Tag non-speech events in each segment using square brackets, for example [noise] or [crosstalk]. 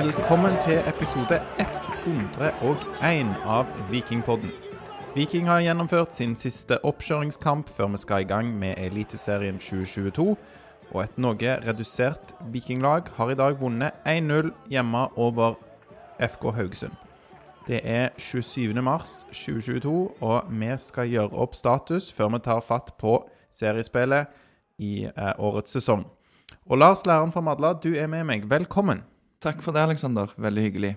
Velkommen til episode 101 av Vikingpodden. Viking har gjennomført sin siste oppkjøringskamp før vi skal i gang med Eliteserien 2022. Og et noe redusert vikinglag har i dag vunnet 1-0 hjemme over FK Haugesund. Det er 27. mars 2022, og vi skal gjøre opp status før vi tar fatt på seriespillet i eh, årets sesong. Og Lars, læreren fra Madla, du er med meg. Velkommen. Takk for det, Aleksander. Veldig hyggelig.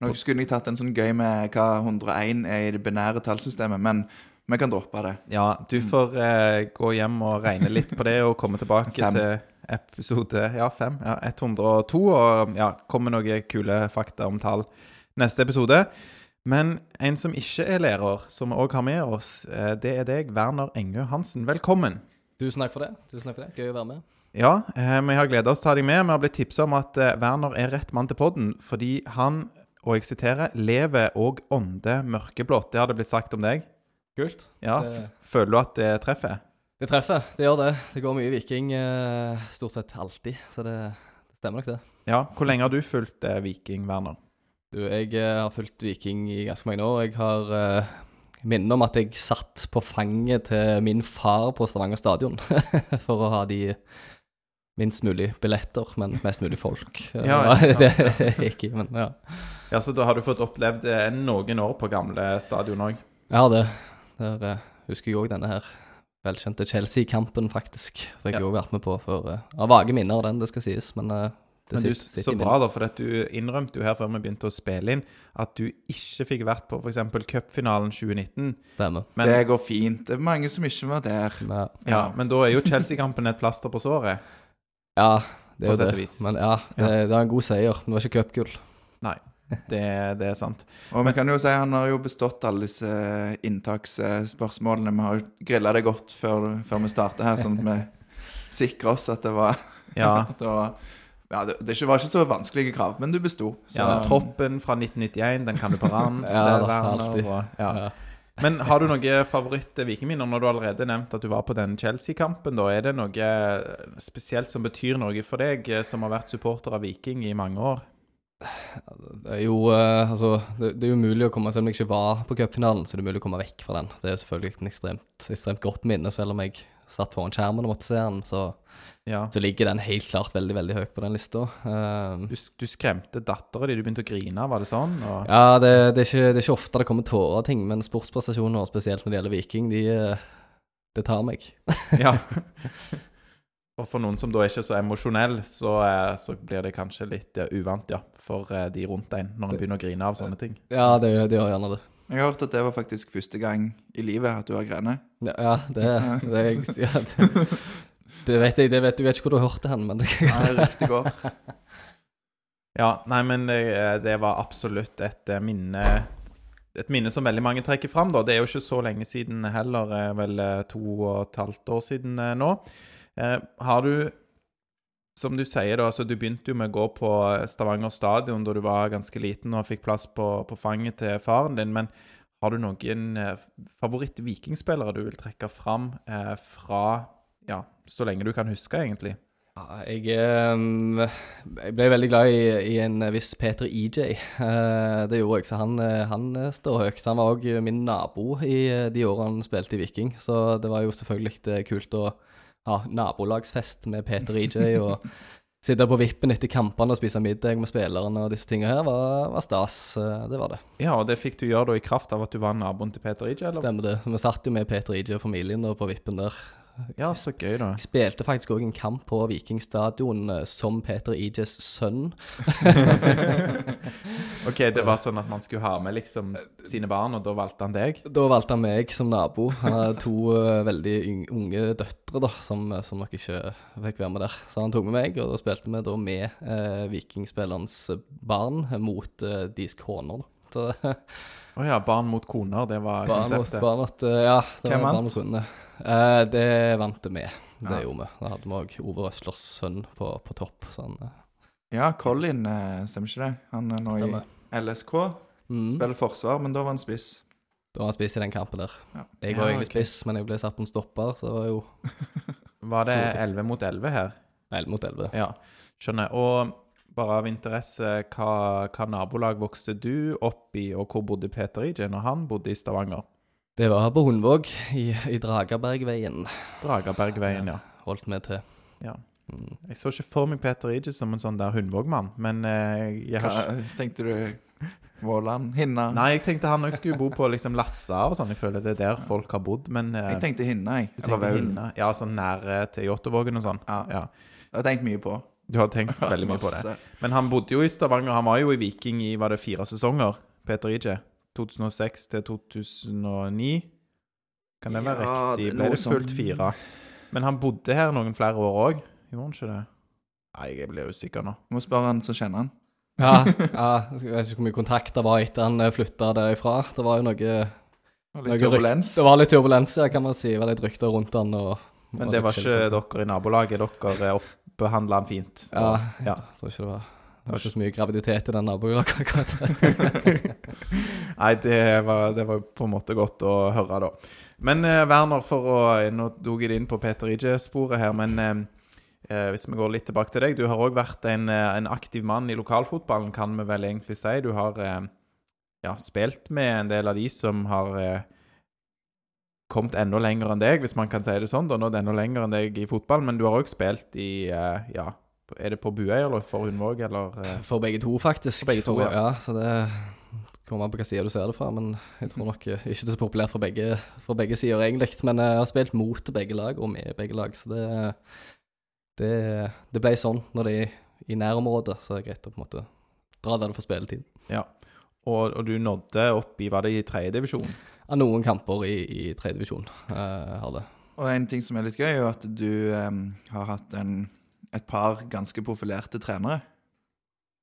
Nå skulle jeg tatt en sånn gøy med hva 101 er i det binære tallsystemet, men vi kan droppe det. Ja, du får eh, gå hjem og regne litt på det og komme tilbake til episode ja, 5, ja, 102 og ja, komme med noen kule fakta om tall neste episode. Men en som ikke er lærer, som vi òg har med oss, eh, det er deg, Werner Engø Hansen. Velkommen. Tusen takk for det. Tusen takk for det. Gøy å være med. Ja, eh, vi har gleda oss til å ta deg med. Vi har blitt tipsa om at eh, Werner er rett mann til podden fordi han, og jeg siterer, lever og ånder mørkeblått. Det hadde blitt sagt om deg. Kult. Ja, Det- Føler du at det treffer? Det treffer. Det gjør det. Det går mye Viking eh, stort sett alltid, så det, det stemmer nok, det. Ja. Hvor lenge har du fulgt Viking, Werner? Du, jeg har fulgt Viking i ganske mange år. Jeg har minner om at jeg satt på fanget til min far på Stavanger stadion [laughs] for å ha de minst mulig billetter, men mest mulig folk. [laughs] Ja, det, ja. [laughs] det, det gikk i, men ja. Ja, Så da har du fått opplevd eh, noen år på gamle stadion òg? Ja, det. Der eh, husker jeg òg denne her velkjente Chelsea-kampen, faktisk. For jeg har Ja. jo vært med på før. Uh, har vage minner av den, det skal sies, men uh, det Men du, sitter- sitter så bra, da, for at du innrømte jo her før vi begynte å spille inn, at du ikke fikk vært på f.eks. cupfinalen 2019. minnet. Stemmer. Men, det går fint. Det er mange som ikke var der. Ja, ja, men da er jo Chelsea-kampen et plaster på såret. Ja det er jo det. vis. Men ja, det, det var en god seier. Men det var ikke cupgull. Det, det er sant. Og vi kan jo si han har jo bestått alle disse inntaksspørsmålene. Vi har jo grilla det godt før, før vi starter her, sånn at vi sikrer oss at det var, [laughs] Ja. [laughs] at det, var ja, det, det var ikke så vanskelige krav, men du besto. Ja troppen fra 1991, den kan du på rams. Ja, eh, da, alltid. og, ja. Men har du noen favoritt-vikingminner når du allerede nevnt at du var på den Chelsea-kampen? da? Er det noe spesielt som betyr noe for deg, eh, som har vært supporter av Viking i mange år? Det er jo eh, altså, det, er umulig mulig å komme Selv om jeg ikke var på cupfinalen, så er det mulig å komme vekk fra den. Det er selvfølgelig et ekstremt, ekstremt godt minne, selv om jeg satt foran skjermen og måtte se den. Så, Ja. så ligger den helt klart veldig, veldig høyt på den lista. Eh, Du, du skremte dattera di, du begynte å grine, var det sånn? Og, Ja, det, det, er ikke, det er ikke ofte det kommer tårer av ting, men sportsprestasjoner, spesielt når det gjelder Viking, de, eh, det tar meg. [laughs] ja. [laughs] Og for noen som da er ikke så emosjonell, så, eh, så blir det kanskje litt ja, uvant, ja, for eh, de rundt en, når en begynner å grine av sånne ting. Ja, det, det gjør gjerne det. jeg har hørt at det var faktisk første gang i livet at du har grenet. Ja, ja det, det, [laughs] ja, det, det vet jeg. Det vet, du vet ikke hvor du har hørt det hen, men det, Nei, riktig går. [laughs] Ja, nei, men det, det var absolutt et eh, minne Et minne som veldig mange trekker fram, da. Det er jo ikke så lenge siden heller, eh, vel eh, to og et halvt år siden eh, nå. Eh, har du som du sier, da, altså du begynte jo med å gå på Stavanger stadion da du var ganske liten og fikk plass på, på fanget til faren din. Men har du noen eh, favoritt-vikingspillere du vil trekke fram eh, fra ja, så lenge du kan huske, egentlig? Ja, jeg, ehm, jeg ble veldig glad i, i en viss Peter EJ. Eh, det gjorde jeg, så han, eh, han eh, står høyt. Han var òg min nabo i de årene han spilte i Viking, så det var jo selvfølgelig kult å ha nabolagsfest med Peter EJ [laughs] og sitte på vippen etter kampene og spise middag med spillerne og disse tingene her, var, var stas. Det var det. Ja, og det fikk du gjøre da i kraft av at du var naboen til Peter EJ? eller? Stemmer det. Vi satt jo med Peter EJ og familien på vippen der. Ja, så gøy, da. Jeg spilte faktisk òg en kamp på Vikingstadion eh, som Peter Ijes sønn. [laughs] Ok, det var sånn at man skulle ha med liksom sine barn, og da valgte han deg? Da valgte han meg som nabo. Han har to eh, veldig unge døtre da, som, som nok ikke fikk være med der. Så han tok med meg, og da spilte vi da med eh, vikingspillerens barn mot eh, deres koner. da. [laughs] Å oh ja, barn mot koner, det var barn mot, konseptet. barn mot eh, Ja, det Hvem var barn mot koner. Eh, det vant det med. Det Ja. gjorde vi. Da hadde vi òg Ove Røslers sønn på, på topp. Sånn. eh, Ja, Colin, eh, stemmer ikke det? Han er nå i. LSK. Mm. Spiller forsvar, men da var han spiss. Da var han spiss i den kampen der. Ja. Jeg Ja, var egentlig okay. spiss, men jeg ble satt på en stopper, så det var jo [laughs] Var det 11 mot 11 her? 11 mot 11. Ja, skjønner. Og bare av interesse, hva, hva nabolag vokste du opp i, og hvor bodde Peter IJ når han bodde i Stavanger? Det var på Hundvåg, i, i Dragabergveien. Dragabergveien, ja. Holdt vi til. ja. Mm. Jeg så ikke for meg Peter IJ som en sånn der Hundvåg-mann, men eh, jeg har ikke tenkte du Våland? Hinna? Nei, jeg tenkte han òg skulle bo på liksom Lassa og sånn. Jeg føler det er der folk har bodd, men eh, Jeg tenkte Hinna, jeg. du tenkte Hinna. Ja, sånn nære til Jåttåvågen og sånn. Ja. Ja. Jeg har tenkt mye på. Du har tenkt veldig mye på det. Men han bodde jo i Stavanger. Han var jo i Viking i var det fire sesonger, Peter IJ. 2006 til 2009. Kan det være Ja, riktig? Ble det fullt sånn. fire? Men han bodde her noen flere år òg, gjorde han ikke det? Nei, jeg blir usikker nå. Du må spørre han som kjenner han. Ja, ja, jeg vet ikke hvor mye kontakt det var etter han flytta derifra. Det var jo noe Noe Litt turbulens. Det var litt turbulens, ja, kan man si. Det var litt rykter rundt han. Og, Men det var ikke dere i nabolaget. Dere oppbehandla han fint. Ja, ja. jeg tror ikke det var Det var ikke så mye graviditet i den akkurat. [laughs] Nei, det var, det var på en måte godt å høre, da. Men eh, Werner, for å Nå dog jeg det inn på Peter Ije-sporet her, men eh, eh, hvis vi går litt tilbake til deg Du har òg vært en, eh, en aktiv mann i lokalfotballen, kan vi vel egentlig si. Du har eh, ja, spilt med en del av de som har eh, kommet enda lenger enn deg, hvis man kan si det sånn. da, Nådd enda lenger enn deg i fotball, men du har òg spilt i ja, Er det på Buøy eller for Hundvåg, eller eh, For begge to, faktisk. For begge to, ja. ja. Så det kommer an på hvilken side du ser det fra. Men jeg tror nok eh, ikke det er så populært for begge, for begge sider, egentlig. Men jeg har spilt mot begge lag og med begge lag, så det, det, det ble sånn når det er i nærområdet, så er det greit å på en måte dra der du får spilletid. Ja. Og, og du nådde opp i Var det i tredjedivisjon? Ja, noen kamper i, i tredje divisjon uh, har det. Og en ting som er litt gøy, er jo at du um, har hatt en, et par ganske profilerte trenere.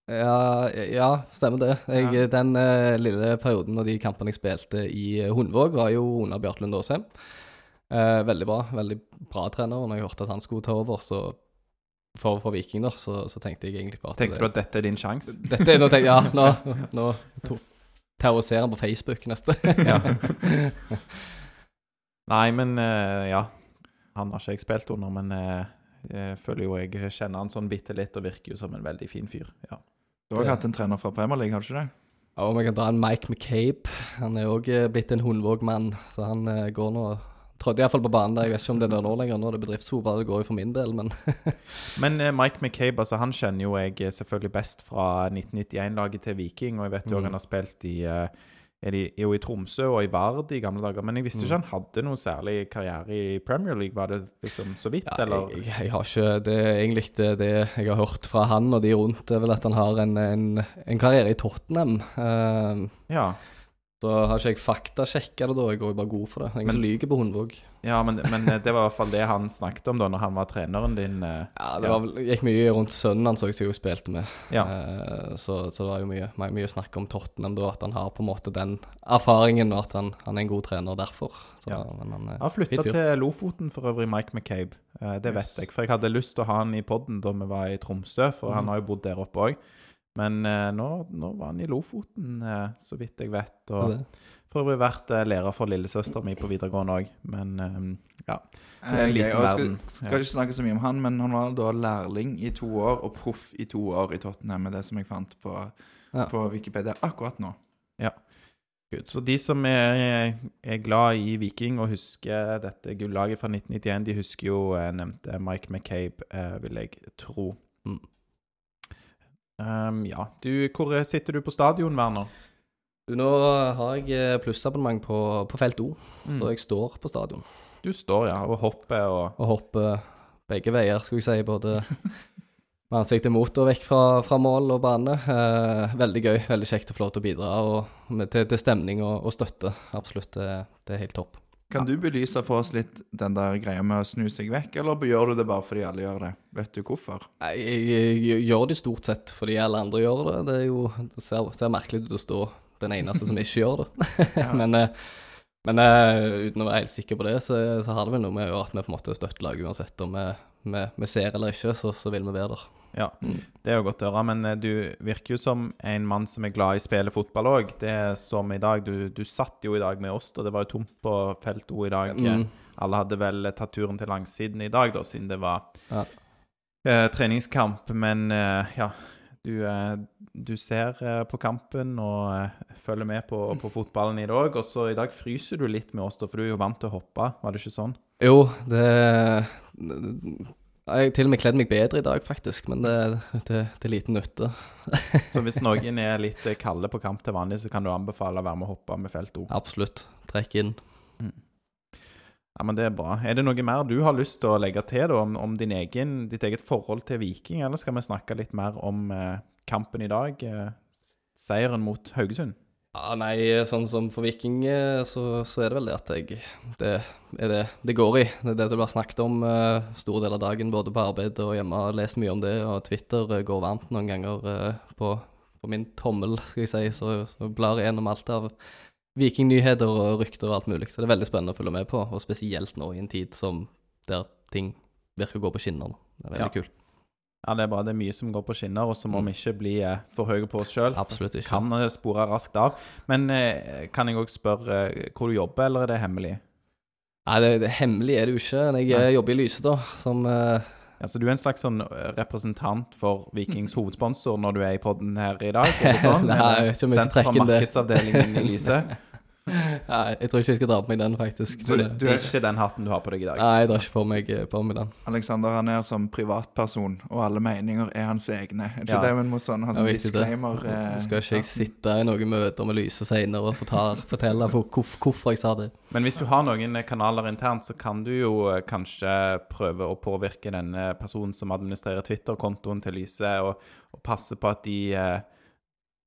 Ja, ja, stemmer det. Jeg, Ja. Den uh, lille perioden og de kampene jeg spilte i eh, Hundvåg, var jo under Bjartlund Aasheim. Uh, veldig bra. Veldig bra trener. Og når jeg hørte at han skulle ta over så for, for Viking, da, så, så tenkte jeg egentlig bare at Tenkte du at dette er din sjanse? Dette er nå tenk, Ja, [laughs] nå, nå to, terroriserer han på Facebook neste. Ja. [laughs] Nei, men uh, ja. Han har ikke jeg spilt under, men eh, jeg føler jo jeg kjenner han sånn bitte litt, og virker jo som en veldig fin fyr. Ja. Du har også hatt en trener fra Premier League, har du ikke det? Ja, og vi kan dra en Mike McCabe. Han er òg blitt en Hundvåg-mann, så han eh, går nå Trådde iallfall på banen der. Jeg vet ikke om det er nå lenger. Nå er det bedriftsfotball, det går jo for min del, men [laughs] Men eh, Mike McCabe, altså, han kjenner jo jeg eh, selvfølgelig best fra 1991-laget til Viking, og jeg vet jo Mm. han har spilt i eh, er de, jo i Tromsø og i Vard i gamle dager, men jeg visste Mm. ikke han hadde noen særlig karriere i Premier League. Var det liksom så vidt, Ja, eller? jeg, jeg har ikke Det er egentlig det, det jeg har hørt fra han og de rundt, er vel at han har en, en, en karriere i Tottenham. Uh, Ja. Så har ikke jeg faktasjekka det da, jeg går jo bare god for det. Jeg ingen lyver på Hundvåg. ja, men, men eh, det var i hvert fall det han snakket om da når han var treneren din. eh, Ja, det var gikk mye rundt sønnen hans òg, som jeg spilte med. Ja. Eh, så, så det var jo mye, mye, mye snakk om Tottenham da, at han har på en måte den erfaringen, og at han, han er en god trener derfor. Så, Ja. men han, er flytta til Lofoten for øvrig, Mike McCabe. Eh, det vet Yes. jeg. For jeg hadde lyst til å ha han i poden da vi var i Tromsø, for han Mhm. har jo bodd der oppe òg. Men eh, nå, nå var han i Lofoten, eh, så vidt jeg vet. Og for øvrig vært eh, lærer for lillesøster mi på videregående òg. Men eh, ja. Det er en Eh, liten jeg verden. Skal, skal ikke snakke så mye om han, men han var da lærling i to år og proff i to år i Tottenham, med det som jeg fant på, Ja. på Wikipedia akkurat nå. Ja, Så de som er, er glad i Viking og husker dette gullaget fra 1991, de husker jo jeg nevnte Mike McCabe, eh, vil jeg tro. Mm. Um, ja. Du, hvor sitter du på stadion, Werner? Du, nå har jeg eh, plussabonnement på, på felt O, Mm. så jeg står på stadion. Du står, ja, og hopper og Og hopper begge veier, skulle jeg si. Både med ansiktet mot og vekk fra, fra mål og bane. Eh, veldig gøy. Veldig kjekt å få lov til å bidra og, med, til, til stemning og, og støtte. Absolutt. Det, det er helt topp. Kan du belyse for oss litt den der greia med å snu seg vekk, eller gjør du det bare fordi alle gjør det? Vet du hvorfor? Jeg, jeg, jeg gjør det stort sett fordi alle andre gjør det. Det, jo, det ser, ser merkelig ut å stå den eneste som ikke gjør det. [laughs] [laughs] Men eh, men eh, uten å være helt sikker på det, så, så har det vel noe med å gjøre at vi på en måte støtter laget uansett om vi, vi, vi ser eller ikke, så, så vil vi være der. Ja, det er jo godt å høre. Men eh, du virker jo som en mann som er glad i å spille fotball òg. Det er som i dag. Du, du satt jo i dag med oss, og det var jo tomt på felt O i dag. Mm. Alle hadde vel tatt turen til langsiden i dag, da, siden det var Ja. eh, treningskamp. Men eh, ja, Du, eh, du ser eh, på kampen og eh, følger med på, på fotballen i dag. Og så i dag fryser du litt med oss, da, for du er jo vant til å hoppe, var det ikke sånn? Jo, det Jeg har til og med kledd meg bedre i dag, faktisk, men det, det, det er liten nytte. [laughs] Så hvis noen er [laughs] litt eh, kalde på kamp til vanlig, så kan du anbefale å være med og hoppe med felt O. Absolutt. Trekk inn. Ja, men det er bra. Er det noe mer du har lyst til å legge til da, om, om din egen, ditt eget forhold til Viking, eller skal vi snakke litt mer om eh, kampen i dag? Eh, seieren mot Haugesund? Ja, nei, sånn som for Viking, eh, så, så er det vel det at jeg Det er det det går i. Det er det det blir snakket om uh, stor del av dagen, både på arbeid og hjemme. Lest mye om det, og Twitter uh, går varmt noen ganger uh, på, på min tommel, skal jeg si. Så, så blar jeg gjennom alt av Vikingnyheter og rykter og alt mulig. Så det er veldig spennende å følge med på, og spesielt nå i en tid som der ting virker å gå på skinner. Det er veldig Ja. kult. Ja, det er bra. Det er mye som går på skinner, og så må vi ikke bli eh, for høye på oss sjøl. Kan eh, spore raskt av. Men eh, kan jeg òg spørre eh, hvor du jobber, eller er det hemmelig? Nei, det, det hemmelig er det jo ikke. Jeg Nei. jobber i Lyse, da, som eh, Altså, du er en slags sånn representant for Vikings [laughs] hovedsponsor når du er i podden her i dag? [laughs] Sånn? Nei, jeg vet ikke om jeg skal Sendt fra det. markedsavdelingen i Lyse? [laughs] Nei, jeg tror ikke jeg skal dra på meg den, faktisk. Så du- eh, du er- Ikke den hatten du har på deg i dag. Nei, jeg drar ikke på meg, på meg den. Alexander han er som privatperson, og alle meninger er hans egne. Er ikke Ja. det vi må sånn, ha sånn disclaimer? eh, skal ikke jeg sitte i noen møter med Lyse senere og fortelle, fortelle hvor, hvorfor jeg sa det. Men hvis du har noen eh, kanaler internt, så kan du jo eh, kanskje prøve å påvirke denne personen som administrerer Twitter-kontoen til Lyse, og, og passe på at de eh,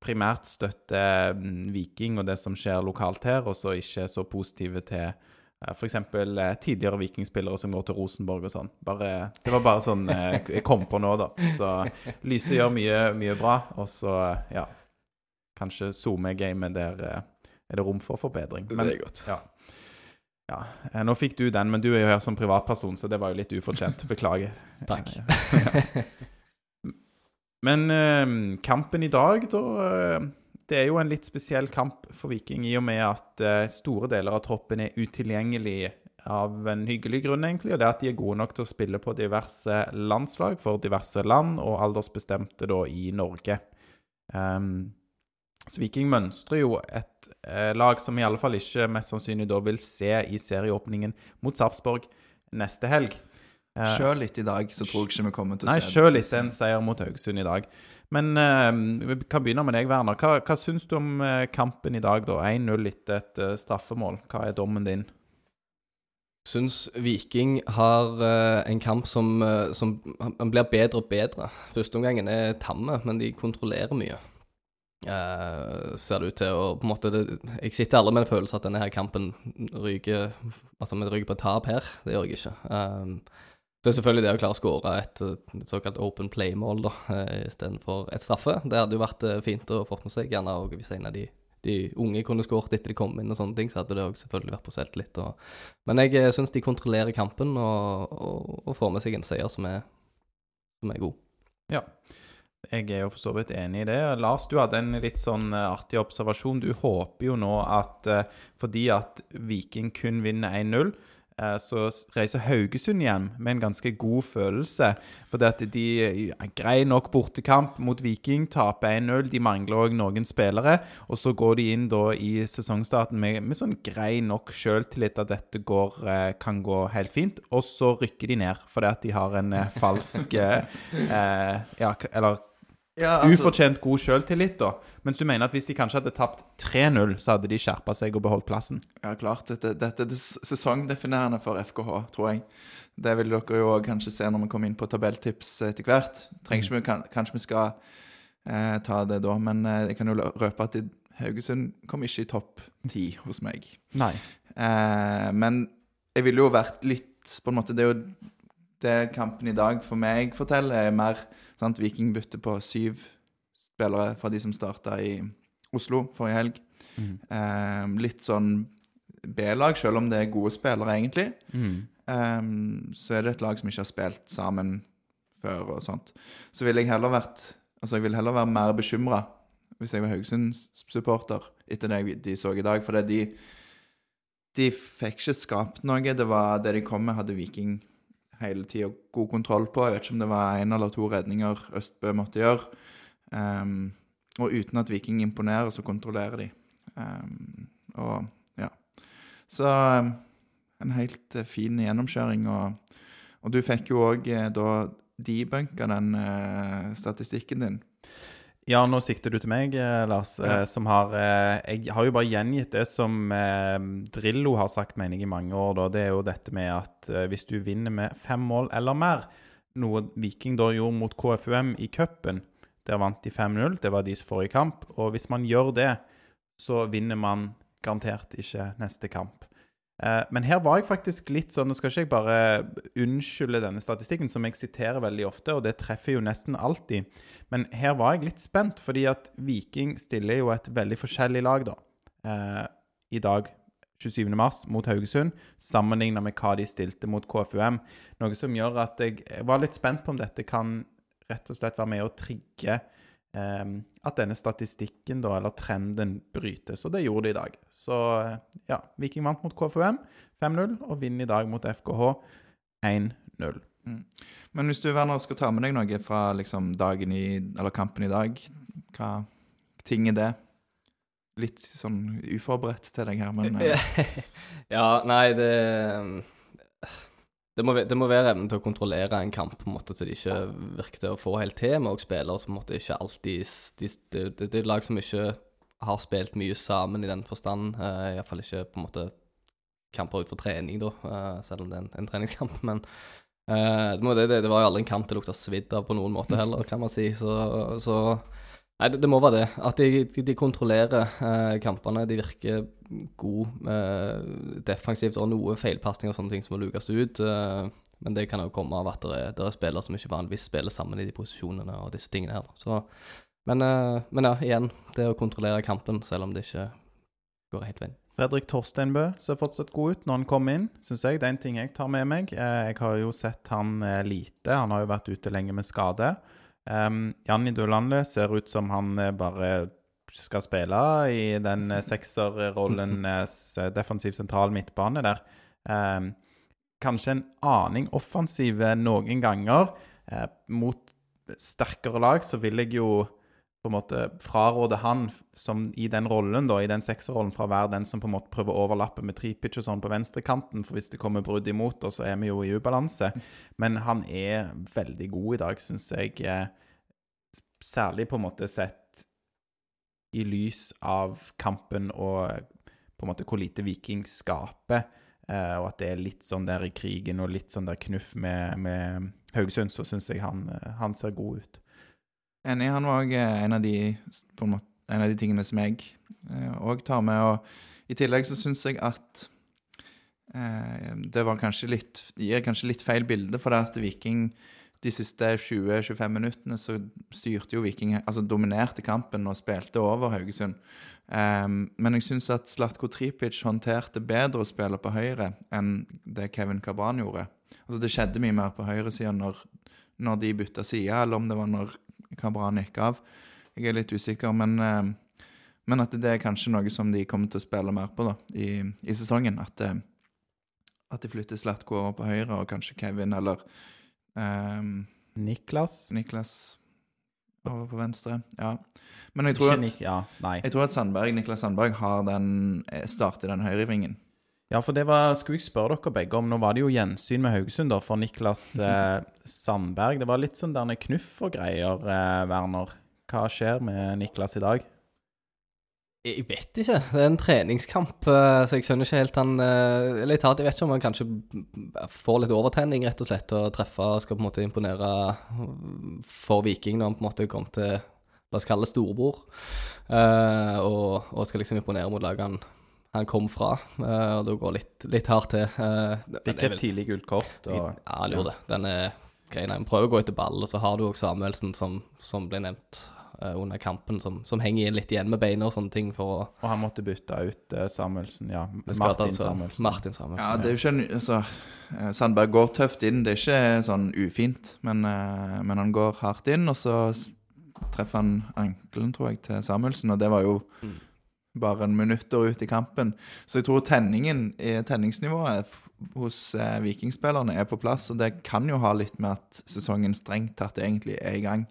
primært støtter mm, Viking og det som skjer lokalt her, og så ikke er så positive til eh, F.eks. tidligere vikingspillere som går til Rosenborg og sånn. Det var bare sånn eh, jeg kom på nå, da. Så Lyse gjør mye, mye bra, og så, ja Kanskje SoMe-gamet der eh, er det rom for forbedring. Men det er godt. ja. ja. Eh, Nå fikk du den, men du er jo her som privatperson, så det var jo litt ufortjent. Beklager. Takk. [laughs] Men eh, kampen i dag, da eh, Det er jo en litt spesiell kamp for Viking, i og med at eh, store deler av troppen er utilgjengelig av en hyggelig grunn, egentlig. Og det er at de er gode nok til å spille på diverse landslag for diverse land, og aldersbestemte da i Norge. Um, så Viking mønstrer jo et eh, lag som i alle fall ikke mest sannsynlig da vil se i serieåpningen mot Sarpsborg neste helg. Eh, Sjøl litt i dag, så tror jeg ikke vi kommer til å Nei, se sjøl etter en seier mot Haugesund i dag. Men uh, vi kan begynne med deg, Werner. Hva, hva syns du om eh, kampen i dag, da? 1-0 etter et uh, straffemål. Hva er dommen din? Syns Viking har uh, en kamp som, som han blir bedre og bedre. Førsteomgangen er tamme, men de kontrollerer mye. Uh, ser det ut til. å på en måte det, Jeg sitter aldri med en følelse at denne her kampen ryker Altså vi ryker på tap her. Det gjør jeg ikke. Um, så er selvfølgelig det å klare å skåre et, et såkalt open play-mål da, eh, istedenfor et straffe. Det hadde jo vært eh, fint å få med seg. Gjerne og hvis en av de, de unge kunne skåret etter de kom inn, og sånne ting, så hadde det også selvfølgelig vært på selvtillit. Men jeg eh, syns de kontrollerer kampen og, og, og får med seg en seier som er, som er god. Ja. Jeg er jo for så vidt enig i det. Lars, du hadde en litt sånn artig observasjon. Du håper jo nå at fordi at Viking kun vinner 1-0, eh, så reiser Haugesund hjem med en ganske god følelse. For det at de grei nok bortekamp mot Viking, taper 1-0. De mangler òg noen spillere. Og så går de inn da i sesongstarten med, med sånn grei nok sjøltillit at dette går, eh, kan gå helt fint. Og så rykker de ned fordi at de har en eh, falsk eh, [laughs] eh, Ja, eller Ja, altså, ufortjent god sjøltillit, da. Mens du mener at hvis de kanskje hadde tapt 3-0, så hadde de skjerpa seg og beholdt plassen? ja, klart. Dette, dette er sesongdefinerende for FKH, tror jeg. Det vil dere jo kanskje se når vi kommer inn på tabelltips etter hvert. Trenger ikke vi, kan, kanskje vi skal eh, ta det da, men eh, jeg kan jo røpe at Haugesund kom ikke i topp ti hos meg. Nei. Eh, men jeg ville jo vært litt På en måte, det er jo det kampen i dag for meg forteller, er mer sant, Viking bytter på syv spillere fra de som starta i Oslo forrige helg. Mm. Eh, litt sånn B-lag, selv om det er gode spillere, egentlig. Mm. Eh, så er det et lag som ikke har spilt sammen før og sånt. Så ville jeg heller vært Altså, jeg vil heller være mer bekymra hvis jeg var Haugesund-supporter etter det de så i dag, fordi de de fikk ikke skapt noe. Det var det de kom med, hadde Viking hele tida god kontroll på. Jeg vet ikke om det var én eller to redninger Østbø måtte gjøre. Um, og uten at Viking imponerer, så kontrollerer de. Um, og ja. Så um, en helt uh, fin gjennomkjøring. Og, og du fikk jo òg uh, da debunka den uh, statistikken din. Ja, nå sikter du til meg, eh, Lars, eh, Ja. som har eh, Jeg har jo bare gjengitt det som Drillo har sagt, mener jeg, i mange år. Da. Det er jo dette med at hvis du vinner med fem mål eller mer, noe Viking da gjorde mot KFUM i cupen, der vant de 5-0, det var deres forrige kamp, og hvis man gjør det, så vinner man garantert ikke neste kamp. Eh, Men her var jeg faktisk litt sånn Nå skal ikke jeg bare unnskylde denne statistikken, som jeg siterer veldig ofte, og det treffer jo nesten alltid. Men her var jeg litt spent, fordi at Viking stiller jo et veldig forskjellig lag, da. Eh, I dag, 27. mars, mot Haugesund, sammenlignet med hva de stilte mot KFUM. Noe som gjør at jeg, var litt spent på om dette kan rett og slett være med å trigge at denne statistikken, da, eller trenden, brytes. Og det gjorde det i dag. Så eh, ja, Viking vant mot KFUM 5-0, og vinner i dag mot FKH 1-0. Men hvis du Werner, skal ta med deg noe fra liksom, dagen i, eller kampen i dag, hva ting er det? Litt sånn uforberedt til deg her, men eh, [laughs] ja, nei, det det må, det må være evnen til å kontrollere en kamp på en måte så det ikke virker til å få helt til med og spillere som måtte ikke alltid s- de, det, det, er lag som ikke har spilt mye sammen i den forstand. Uh, Iallfall ikke på en måte kamper ut for trening, da, uh, selv om det er en, en treningskamp. Men uh, det, det, det var jo aldri en kamp det lukta svidd av på noen måte heller, kan man si. Så, så Nei, det, det må være det. At de, de, kontrollerer eh, kampene. De virker gode eh, defensivt og noe feilpasning og sånne ting som må lukes ut. eh, men det kan jo komme av at det er, det er spillere som ikke vanligvis spiller sammen i de posisjonene og disse tingene her. Så, men, eh, men ja, igjen, det å kontrollere kampen, selv om det ikke går helt veien. Fredrik Torsteinbø ser fortsatt god ut når han kommer inn, syns jeg. Det er en ting jeg tar med meg. Eh, Jeg har jo sett han eh, lite. Han har jo vært ute lenge med skade. Um, Janni Dulandø ser ut som han eh, bare skal spille i den eh, sekserrollen [laughs] eh, defensiv sentral midtbane der. Um, kanskje en aning offensiv noen ganger. Uh, mot sterkere lag så vil jeg jo på en måte fraråde han som i den rollen, da, i den sekserrollen, fra å være den som på en måte prøver å overlappe med tripitch og sånn på venstrekanten, for hvis det kommer brudd imot oss, så er vi jo i ubalanse. Men han er veldig god i dag, syns jeg. eh, Særlig på en måte sett i lys av kampen og på en måte hvor lite Viking skaper, eh, og at det er litt sånn der i krigen og litt sånn der knuff med, med Haugesund, så syns jeg han, eh, han ser god ut. Enig, han var òg en, av de- en, av de tingene som jeg òg tar med. Og i tillegg så syns jeg at eh, det var kanskje litt gir kanskje litt feil bilde, for det at Viking de siste 20-25 minuttene så styrte jo Viking Altså dominerte kampen og spilte over Haugesund. Um, men jeg syns at Slatko Tripic håndterte bedre å spille på høyre enn det Kevin Cabran gjorde. Altså Det skjedde mye mer på høyresida når, når de bytta side, eller om det var når Cabran nikke av. Jeg er litt usikker, men, eh, men at det er kanskje noe som de kommer til å spille mer på da, i, i sesongen. At, eh, at de flytter Slatko over på høyre, og kanskje Kevin eller ehm, Niklas Niklas over på venstre. Ja. Men jeg tror at, Nik- Ja, jeg tror at Sandberg, Niklas Sandberg har den, starter den høyrevingen. Ja, for det var, skulle jeg spørre dere begge om. Nå var det jo gjensyn med Haugesund da, for Niklas eh, Sandberg. Det var litt sånn derne knuff og greier, eh, Werner. Hva skjer med Niklas i dag? Jeg vet ikke. Det er en treningskamp, eh, så jeg skjønner ikke helt han eh, Eller jeg tar- jeg vet ikke om han kanskje får litt overtenning, rett og slett, og treffe skal på en måte imponere for Viking når han på en måte kom til La oss kalle det storebror, eh, og, og skal liksom imponere mot laget han, kom fra. eh, og da går litt, litt hardt til. eh, det- Fikk et tidlig gult kort. Og, Ja, han gjorde det. Den er grei. Han prøver å gå etter ball, og så har du òg Samuelsen, som, som ble nevnt eh, under kampen, som, som henger litt igjen med beina og sånne ting for å og han måtte bytte ut Samuelsen. Ja, Martin altså. Samuelsen. Martin Samuelsen. Ja, det er jo ikke en, altså, Sandberg går tøft inn. Det er ikke sånn ufint, men, men han går hardt inn, og så treffer han ankelen, tror jeg, til Samuelsen, og det var jo Mm. Bare en minutter ut i kampen. Så jeg tror tenningen, eh, tenningsnivået hos eh, vikingspillerne er på plass, og det kan jo ha litt med at sesongen strengt tatt egentlig er i gang.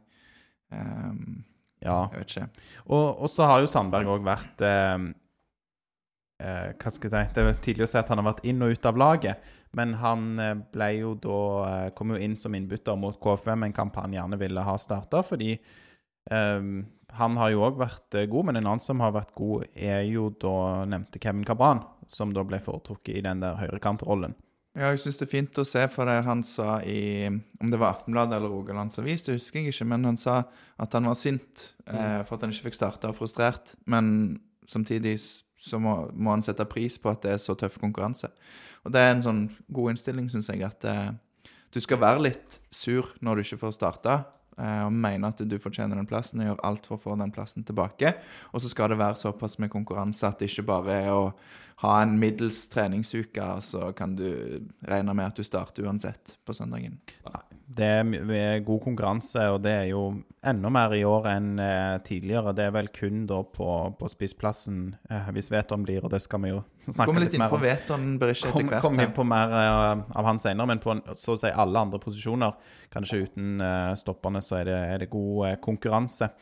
Um, Ja. Jeg vet ikke. Og, så har jo Sandberg òg vært eh, eh, Hva skal jeg si Det er tidlig å si at han har vært inn og ut av laget, men han eh, ble jo da kom jo inn som innbytter mot KFM, en kamp han gjerne ville ha starta, fordi eh, han har jo òg vært eh, god, men en annen som har vært god, er jo da nevnte Kevin Cabran, som da ble foretrukket i den der høyrekantrollen. Ja, jeg syns det er fint å se, for det han sa i Om det var Aftenbladet eller Rogalands Avis, det husker jeg ikke, men han sa at han var sint eh, for at han ikke fikk starta og frustrert. Men samtidig så må, må han sette pris på at det er så tøff konkurranse. Og det er en sånn god innstilling, syns jeg, at eh, du skal være litt sur når du ikke får starta. Eh, Og mener at du fortjener den plassen og gjør alt for å få den plassen tilbake. Og så skal det være såpass med konkurranse at det ikke bare er å ha en middels treningsuke, så kan du regne med at du starter uansett på søndagen. Det er god konkurranse, og det er jo enda mer i år enn eh, tidligere. Det er vel kun da på, på spissplassen, eh, hvis Veton blir, og det skal vi jo snakke Kommer litt litt inn mer på om. Veton Berisha etter Kom, hvert. kom her. inn på mer eh, av han senere, men på så å si alle andre posisjoner, kanskje uten stopperne, så er det, er det god konkurranse.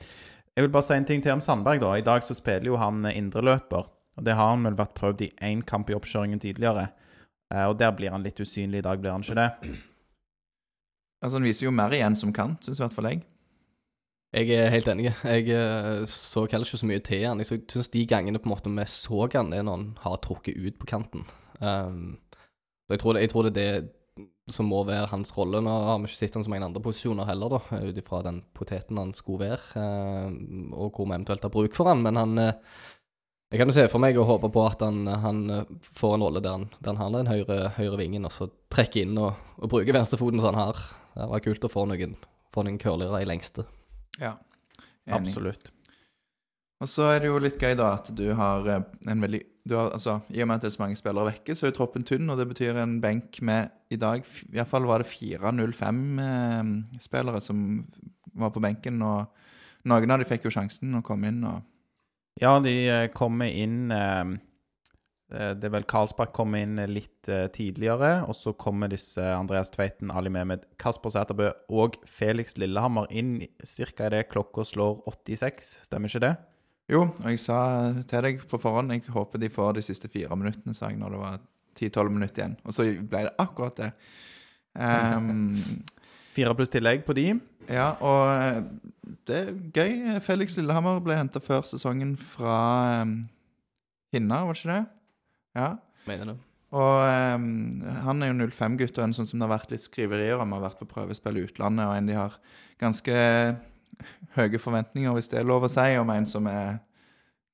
Jeg vil bare si en ting til om Sandberg. da. I dag så spiller jo han indreløper, og det har han vel vært prøvd i én kamp i oppkjøringen tidligere. Og der blir han litt usynlig i dag, blir han ikke det? Altså, Han viser jo mer igjen som kan, syns i hvert fall jeg. Jeg er helt enig. Jeg eh, så heller ikke så mye til han. Jeg syns de gangene på en måte vi så han, er når han har trukket ut på kanten. Um, så jeg tror, det, jeg tror det er det som må være hans rolle. Nå har vi ikke sett han som en andre posisjoner heller, da, ut ifra den poteten han skulle være, eh, og hvor vi eventuelt har bruk for han. Men han eh, Jeg kan jo se for meg og håpe på at han, han eh, får en rolle der han, der han har den høyre, høyre vingen, og så trekker inn og, og bruker venstrefoten som han har. Det var kult å få noen, få noen curlere i lengste. Ja. Enig. Absolutt. Og så er det jo litt gøy, da, at du har eh, en veldig du har, altså, I og med at det er så mange spillere vekke, så er jo troppen tynn, og det betyr en benk med i dag I hvert fall var det 4-0-5-spillere som var på benken, og noen av de fikk jo sjansen å komme inn og Ja, de eh, kommer inn eh, eh, Det er vel Karlsbakk kommer inn litt tidligere, og så kommer disse Andreas Tveiten, Ali Mehmed, Kasper Sæterbø og Felix Lillehammer inn ca. idet klokka slår 86. Stemmer ikke det? Jo, og jeg sa til deg på forhånd Jeg håper de får de siste fire minuttene, sa jeg når det var 10-12 minutter igjen. Og så ble det akkurat det. Um, [laughs] Fire pluss tillegg på de. Ja, og eh, det er gøy. Felix Lillehammer ble henta før sesongen fra um, Hinna, var det ikke det? Ja. Mener du? Og um, han er jo 05-gutt, og en sånn som det har vært litt skriverier om, har vært på prøvespill i utlandet, og en de har ganske høye forventninger, hvis det er lov å si, om en som er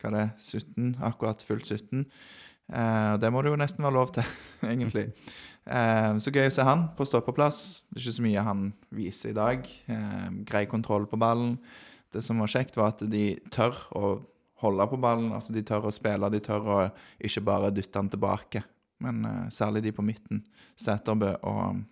hva det er, 17, akkurat fullt 17. Uh, det må det jo nesten være lov til, [laughs] egentlig. Eh, så gøy å se han på stoppeplass. Det er ikke så mye han viser i dag. Eh, grei kontroll på ballen. Det som var kjekt, var at de tør å holde på ballen. altså De tør å spille, de tør å ikke bare dytte den tilbake. Men eh, særlig de på midten. Sæterbø og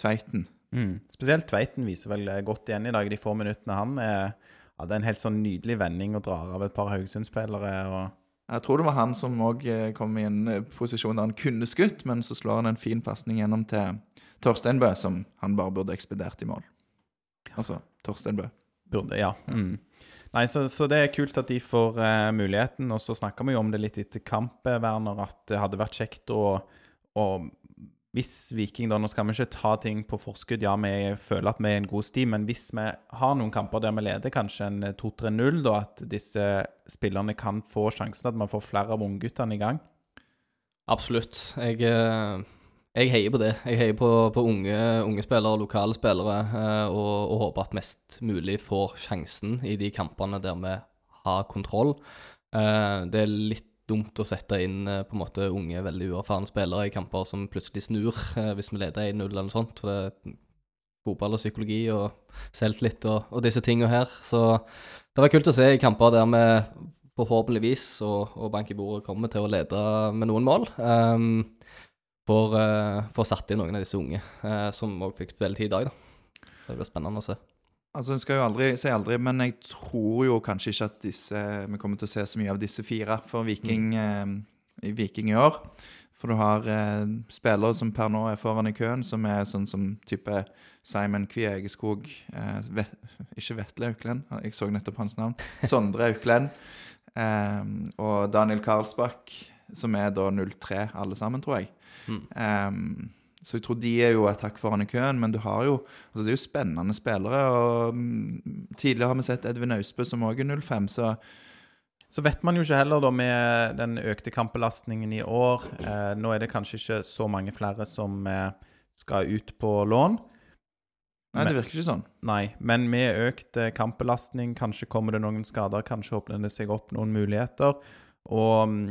Tveiten. Mm. Spesielt Tveiten viser vel eh, godt igjen i dag, de få minuttene han er hadde en helt sånn nydelig vending og drar av et par Haugesund-spillere. og Jeg tror det var han som òg kom i en eh, posisjon der han kunne skutt, men så slår han en fin pasning gjennom til Torsteinbø, som han bare burde ekspedert i mål. Altså Torsteinbø. Burde, ja. Mm. Nei, så, så det er kult at de får uh, muligheten. Og så snakka vi jo om det litt etter kamp, eh, Werner, at det hadde vært kjekt å, å Hvis Viking da Nå skal vi ikke ta ting på forskudd, ja, vi føler at vi er i en god sti, men hvis vi har noen kamper der vi leder kanskje en 2-3-0, da at disse spillerne kan få sjansen, at man får flere av ungguttene i gang? Absolutt. Jeg, eh, jeg heier på det. Jeg heier på, på unge, unge spillere, lokale spillere, eh, og, og håper at mest mulig får sjansen i de kampene der vi har kontroll. Eh, Det er litt dumt å sette inn eh, på en måte unge, veldig uerfarne spillere i kamper som plutselig snur, eh, hvis vi leder 1-0 eller noe sånt. For det er fotball og psykologi og selvtillit og, og disse tingene her. Så det var kult å se i kamper der vi forhåpentligvis, og, og bank i bordet, kommer til å lede med noen mål. Um, for, uh, for å satt inn noen av disse unge, uh, som òg fikk spilletid i dag, da. Det blir spennende å se. Altså, En skal jo aldri si aldri, men jeg tror jo kanskje ikke at disse, vi kommer til å se så mye av disse fire for Viking, eh, i Viking i år. For du har eh, spillere som per nå er foran i køen, som er sånn som type Simon Kviegeskog eh, Ve Ikke Vetle Auklend, jeg så nettopp hans navn. [laughs] Sondre Auklend. Eh, og Daniel Karlsbakk, som er da 03 alle sammen, tror jeg. Mm. Så jeg tror de er jo et hakk foran i køen, men du har jo altså Det er jo spennende spillere. og mm, Tidligere har vi sett Edvin Austbø, som òg er 05, så Så vet man jo ikke heller da med den økte kampbelastningen i år. Eh, nå er det kanskje ikke så mange flere som eh, skal ut på lån. Nei, det virker ikke sånn. Nei, men med økt eh, kampbelastning, kanskje kommer det noen skader, kanskje åpner det seg opp noen muligheter. Og mm,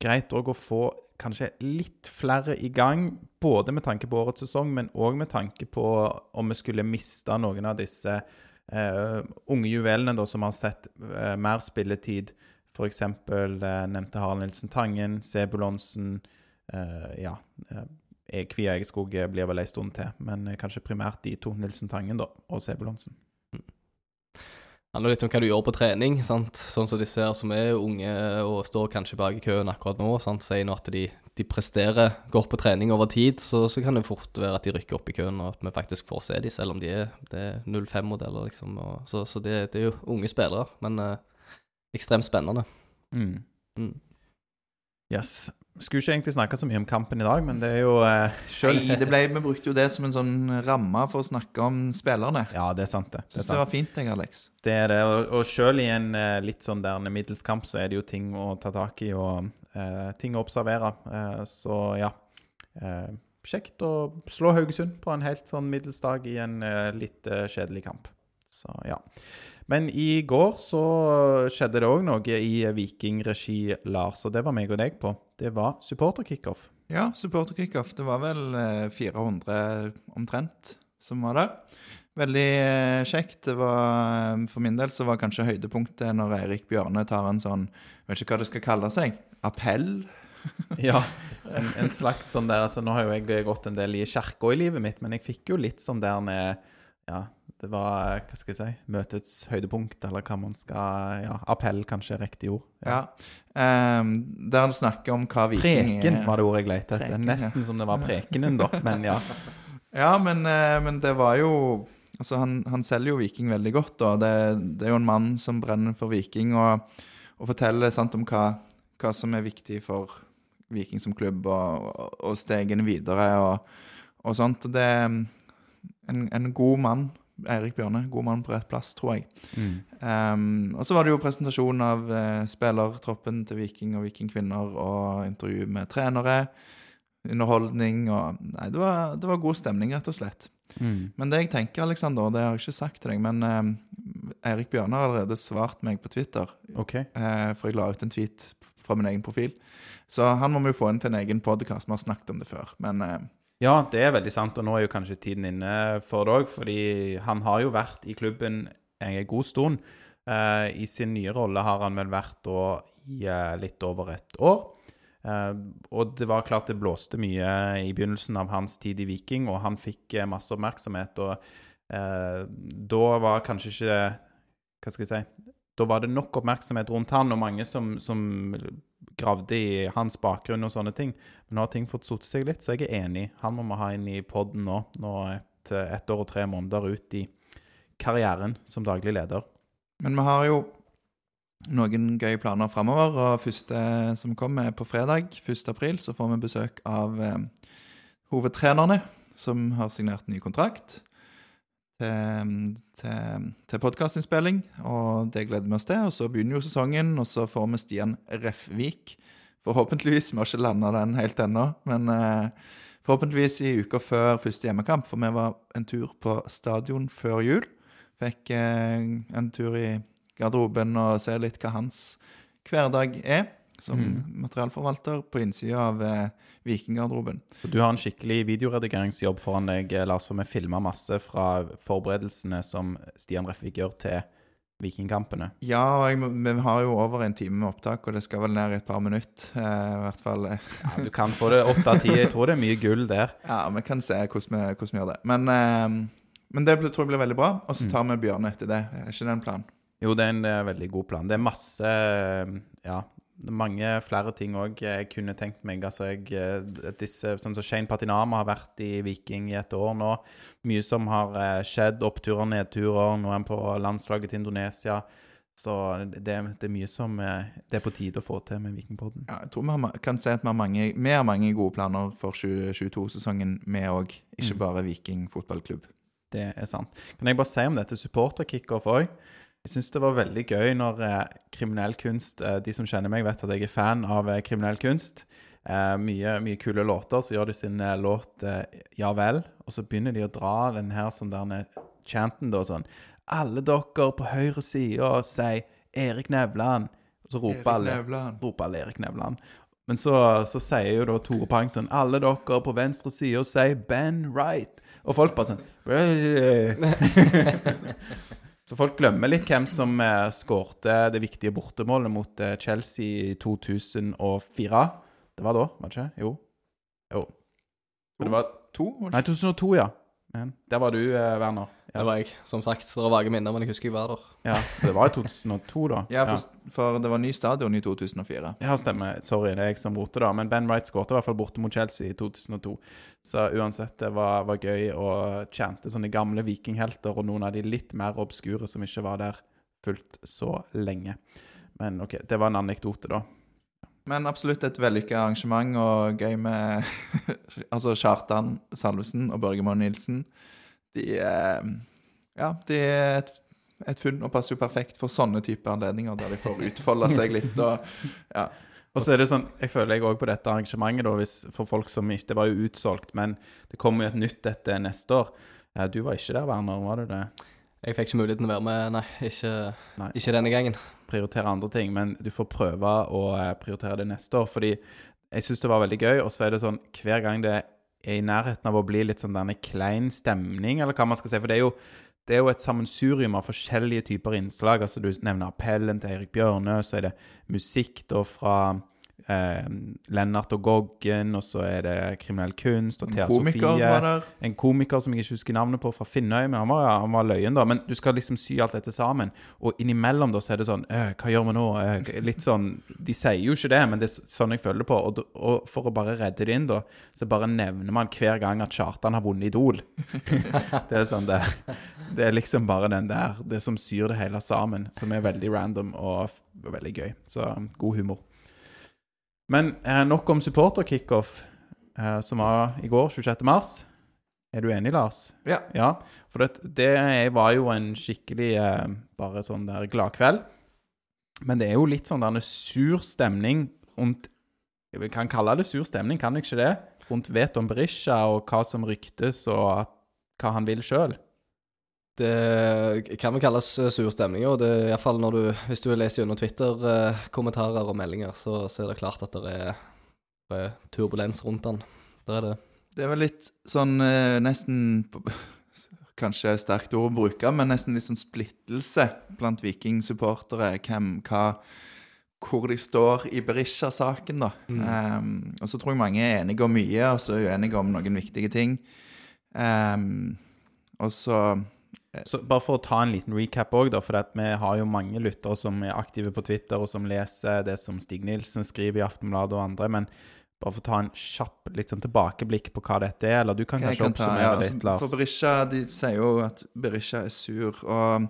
greit òg å få kanskje litt flere i gang, både med tanke på årets sesong, men òg med tanke på om vi skulle miste noen av disse uh, unge juvelene da, som har sett uh, mer spilletid. F.eks. Uh, nevnte Harald Nilsen Tangen, Sebulonsen uh, Ja. Eh, Kvia Egeskog blir vel ei stund til, men eh, kanskje primært de to, Nilsen Tangen da, og Sebulonsen. Handler litt om hva du gjør på trening. sant? Sånn som disse her som er unge og står kanskje bak i køen akkurat nå, sant? sier nå at de, de presterer godt på trening over tid, så, så kan det fort være at de rykker opp i køen, og at vi faktisk får se dem, selv om de er, det er 05-modeller, liksom. Og, så så det, det er jo unge spillere, men eh, ekstremt spennende. Mm. Mm. Yes. Skulle ikke egentlig snakke så mye om kampen i dag, men det er jo eh, selv... Nei, det ble, vi brukte jo det som en sånn ramme for å snakke om spillerne. Ja, det er sant, det. Det Syns det sant. var fint, jeg, Alex. Det, er det. Og, og selv i en eh, litt sånn der middelskamp, så er det jo ting å ta tak i og eh, ting å observere. Eh, så ja. Eh, kjekt å slå Haugesund på en helt sånn middels dag i en eh, litt kjedelig kamp. Så ja. Men i går så skjedde det òg noe i Viking-regi, Lars, og det var meg og deg på. Det var supporterkickoff. Ja, supporterkickoff. Det var vel eh, 400 omtrent som var der. Veldig eh, kjekt. Det var, eh, for min del så var kanskje høydepunktet når Eirik Bjørne tar en sånn Jeg Vet ikke hva det skal kalle seg. Appell? [laughs] Ja, [laughs] en, en slags sånn der altså Nå har jo jeg gått en del i kirka i livet mitt, men jeg fikk jo litt sånn der med Ja, det var Hva skal jeg si? Møtets høydepunkt, eller hva man skal Ja, appell, kanskje riktig ord. Ja. Ehm, der han snakker om hva Viking Preken var det ordet jeg lette etter. Preken, ja. Nesten som det var prekenen, da. Men ja. [laughs] Ja, men, eh, men det var jo Altså, han, han selger jo Viking veldig godt, da. Det, det er jo en mann som brenner for Viking, og, og forteller sant, om hva, hva som er viktig for Viking som klubb, og, og, og stegene videre, og, og sånt. Og det er en, en god mann, Eirik Bjørne. God mann på rett plass, tror jeg. Mm. Um, og så var det jo presentasjon av uh, spillertroppen til Viking og Vikingkvinner, og intervju med trenere. Underholdning og Nei, det var, det var god stemning, rett og slett. Mm. Men det jeg tenker, Alexander, det har jeg ikke sagt til deg, men uh, Eirik Bjørne har allerede svart meg på Twitter, OK. uh, for jeg la ut en tweet fra min egen profil. Så han må vi jo få inn til en egen podkast. Vi har snakket om det før. Men eh, Ja, det er veldig sant, og nå er jo kanskje tiden inne for det òg, fordi han har jo vært i klubben en god stund. Eh, I sin nye rolle har han vel vært da i eh, litt over et år. Eh, og det var klart det blåste mye i begynnelsen av hans tid i Viking, og han fikk masse oppmerksomhet. Og da var kanskje ikke Hva skal jeg si Da var det nok oppmerksomhet rundt han, og mange som, som gravde i hans bakgrunn og sånne ting. Men nå har ting fått sotte seg litt, så jeg er enig. Han må vi ha inn i poden nå, nå et, ett år og tre måneder ut i karrieren som daglig leder. Men vi har jo noen gøye planer framover. Og første som kommer, er på fredag, 1. april, så får vi besøk av eh, hovedtrenerne, som har signert ny kontrakt til, til, til podkastinnspilling. Og det gleder vi oss til. Og så begynner jo sesongen, og så får vi Stian Refvik. Forhåpentligvis. Vi har ikke landa den helt ennå, men eh, forhåpentligvis i uka før første hjemmekamp. For vi var en tur på stadion før jul. Fikk eh, en tur i garderoben og se litt hva hans hverdag er som materialforvalter på innsida av eh, Vikinggarderoben. Du har en skikkelig videoredigeringsjobb foran deg, Lars, for vi filma masse fra forberedelsene som Stian Refvik gjør til Vikingkampene. Ja, og jeg, vi har jo over en time med opptak, og det skal vel ned i et par minutter. Eh, I hvert fall. eh, Ja, du kan få det åtte av ti. Jeg tror det er mye gull der. [laughs] Ja, vi kan se hvordan vi, hvordan vi gjør det. Men, eh, men det tror jeg blir veldig bra. Og så tar vi Bjørne etter det. Er ikke det en plan? Jo, det er en eh, veldig god plan. Det er masse eh, Ja, mange flere ting òg jeg kunne tenkt meg. Altså, jeg, eh, disse, sånn som Shane Patinama har vært i Viking i et år nå. Mye som har eh, skjedd. Oppturer, nedturer. Nå er han på landslaget til Indonesia. Så det, det er mye som eh, det er på tide å få til med Vikingpodden. Ja, jeg tror vi har, kan si at vi har mange, vi har mange gode planer for 2022-sesongen, vi òg. Ikke bare Viking fotballklubb. Det er sant. Kan jeg bare si om dette supporterkickoff òg? Jeg syns det var veldig gøy når eh, kriminell kunst eh, De som kjenner meg, vet at jeg er fan av eh, kriminell kunst. Eh, mye, mye kule låter. Så gjør de sin eh, låt eh, Ja vel, og så begynner de å dra den her sånn der chanten da sånn Alle dere på høyre side sier Erik Nevland. Og så roper alle Nevland. roper alle Erik Nevland. Men så, så sier jo da Tore Pang sånn Alle dere på venstre side sier Ben Wright. Og folk bare sånn [laughs] Så folk glemmer litt hvem som eh, skårte det viktige bortemålet mot eh, Chelsea i 2004. Det var da, var det ikke? Jo. Jo. Men det var To? Nei, 2002, ja. Men der var du, eh, Werner. Det var jeg. Som sagt, det var vage minner, men jeg husker jeg var der. ja. Det var i 2002, da. Ja, for, for det var ny stadion i 2004. Ja, stemmer. Sorry, det er jeg som roter, da. Men Ben Wright skåret i hvert fall borte mot Chelsea i 2002. Så uansett, det var, var gøy å chante sånne gamle vikinghelter og noen av de litt mer obskure som ikke var der fullt så lenge. Men OK, det var en anekdote, da. Men absolutt et vellykka arrangement og gøy med [laughs] Altså Kjartan Salvesen og Børge Moe Nilsen. De er Ja, de er et, et funn og passer jo perfekt for sånne type anledninger der de får utfolde seg litt og Ja. Og så er det sånn, jeg føler jeg òg på dette arrangementet, da, hvis, for folk som ikke Det var jo utsolgt, men det kommer jo et nytt etter neste år. Ja, Du var ikke der, Werner, var du det? Jeg fikk ikke muligheten til å være med, nei. Ikke, Nei. ikke denne gangen. Prioritere andre ting, men du får prøve å eh, prioritere det neste år. Fordi jeg syns det var veldig gøy, og så er det sånn hver gang det er i nærheten av å bli litt sånn denne klein stemning, eller hva man skal si. For det er jo, det er jo et sammensurium av forskjellige typer innslag. Altså Du nevner appellen til Eirik Bjørnø, så er det musikk da fra eh, Lennart og Goggen, og så er det kriminell kunst og Thea Sofie. En komiker som jeg ikke husker navnet på, fra Finnøy, men han var, han var løyen, da. Men du skal liksom sy alt dette sammen. Og innimellom da så er det sånn «Øh, Hva gjør vi nå? Øh, Litt sånn De sier jo ikke det, men det er sånn jeg føler det på. Og, og for å bare redde det inn, da, så bare nevner man hver gang at Kjartan har vunnet Idol. [laughs] det er sånn det Det er liksom bare den der, det som syr det hele sammen, som er veldig random og veldig gøy. Så god humor. Men eh, nok om supporter-kickoff, eh, som var i går, 26. mars. Er du enig, Lars? Ja. Ja, for det, det var jo en skikkelig eh, bare sånn der gladkveld. Men det er jo litt sånn der en sur stemning rundt Jeg kan kalle det sur stemning, kan jeg ikke det? Rundt Veton Berisha og hva som ryktes, og at, hva han vil sjøl. Det kan vel kalles eh, sur stemning, og det er iallfall når du Hvis du leser gjennom Twitter-kommentarer og meldinger, så, så er det klart at det er, det er turbulens rundt den. Det er det. Det vel litt sånn eh, nesten [laughs] Kanskje sterkt ord å bruke, men nesten litt sånn splittelse blant vikingsupportere. Hvem, hva Hvor de står i Berisha-saken, da. Um, og så tror jeg mange er enige om mye, og så er uenige om noen viktige ting. Um, og så Så bare for å ta en liten recap òg, for at vi har jo mange lyttere som er aktive på Twitter, og som leser det som Stig Nilsen skriver i Aftenbladet og andre. Men bare for å ta en kjapp litt sånn tilbakeblikk på hva dette er, eller du kan kanskje kan oppsummere ja, litt, altså, Lars. For Berisha, de sier jo at Berisha er sur, og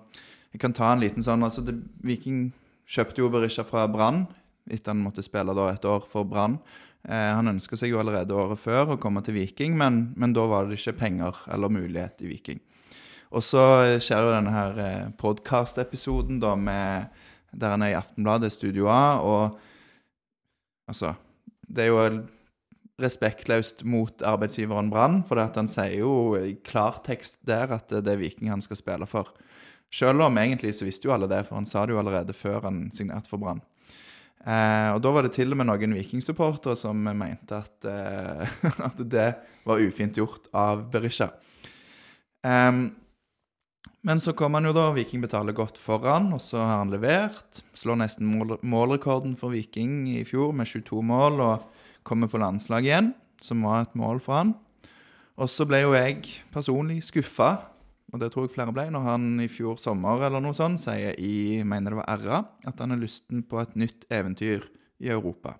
jeg kan ta en liten sånn altså det, Viking kjøpte jo Berisha fra Brann, etter han måtte spille da et år for Brann. Eh, han ønska seg jo allerede året før å komme til Viking, men, men da var det ikke penger eller mulighet i Viking. Og så skjer jo denne her eh, podkast-episoden der han er i Aftenbladet, Studio A, og altså Det er jo respektløst mot arbeidsgiveren Brann, for han sier jo i klartekst der at det er Viking han skal spille for. Selv om egentlig så visste jo alle det, for han sa det jo allerede før han signerte for Brann. Eh, og da var det til og med noen Viking-supportere som mente at, eh, [laughs] at det var ufint gjort av Berisha. Em, men så kom han jo da, Viking betaler godt foran, og så har han levert. Slår nesten mål, målrekorden for Viking i fjor med 22 mål, og kommer på landslag igjen, som var et mål for han. Og så ble jo jeg personlig skuffa, og det tror jeg flere ble, når han i fjor sommer eller noe sånt sier i, mener det var RA, at han er lysten på et nytt eventyr i Europa.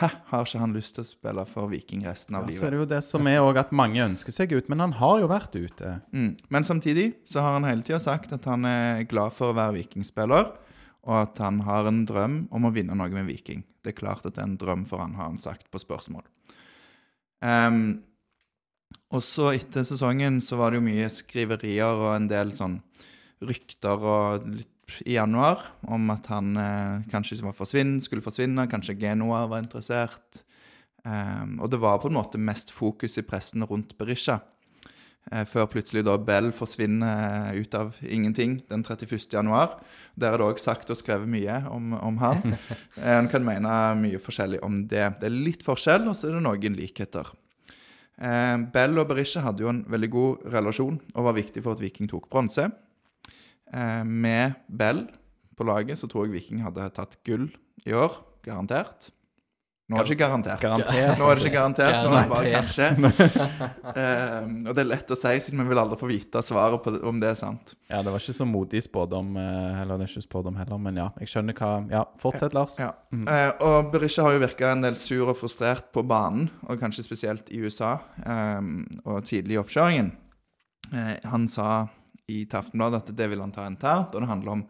Hæ, har ikke han lyst til å spille for Viking resten av Ja, så livet? er det jo det som er òg at mange ønsker seg ut, men han har jo vært ute. Mm. Men samtidig så har han hele tida sagt at han er glad for å være vikingspiller, og at han har en drøm om å vinne noe med Viking. Det er klart at det er en drøm for han, har han sagt på spørsmål. Um, og så etter sesongen så var det jo mye skriverier og en del sånn rykter og litt i januar om at han eh, kanskje var forsvinn, skulle forsvinne, kanskje Genoa var interessert. Um, og det var på en måte mest fokus i pressen rundt Berisha. Eh, før plutselig da Bell forsvinner ut av ingenting den 31. januar. Der er det òg sagt og skrevet mye om, om han. Eh, [laughs] En kan mene mye forskjellig om det. Det er litt forskjell, og så er det noen likheter. Eh, Bell og Berisha hadde jo en veldig god relasjon og var viktig for at Viking tok bronse. Eh, med Bell på laget så tror jeg Viking hadde tatt gull i år, garantert. Nå er det ikke garantert. Garantert. Nå er det ikke garantert, nå er det bare kanskje. Eh, og det er lett å si, siden vi vil aldri få vite svaret på det, om det er sant. Ja, det var ikke så modig spådom, eh, eller det er ikke spådom heller, men ja, jeg skjønner hva Ja, fortsett, Lars. Ja. Eh, og Berisha har jo virka en del sur og frustrert på banen, og kanskje spesielt i USA, eh, og tidlig i oppkjøringen. Eh, han sa i Taftenbladet at det vil han ta internt, og det handler om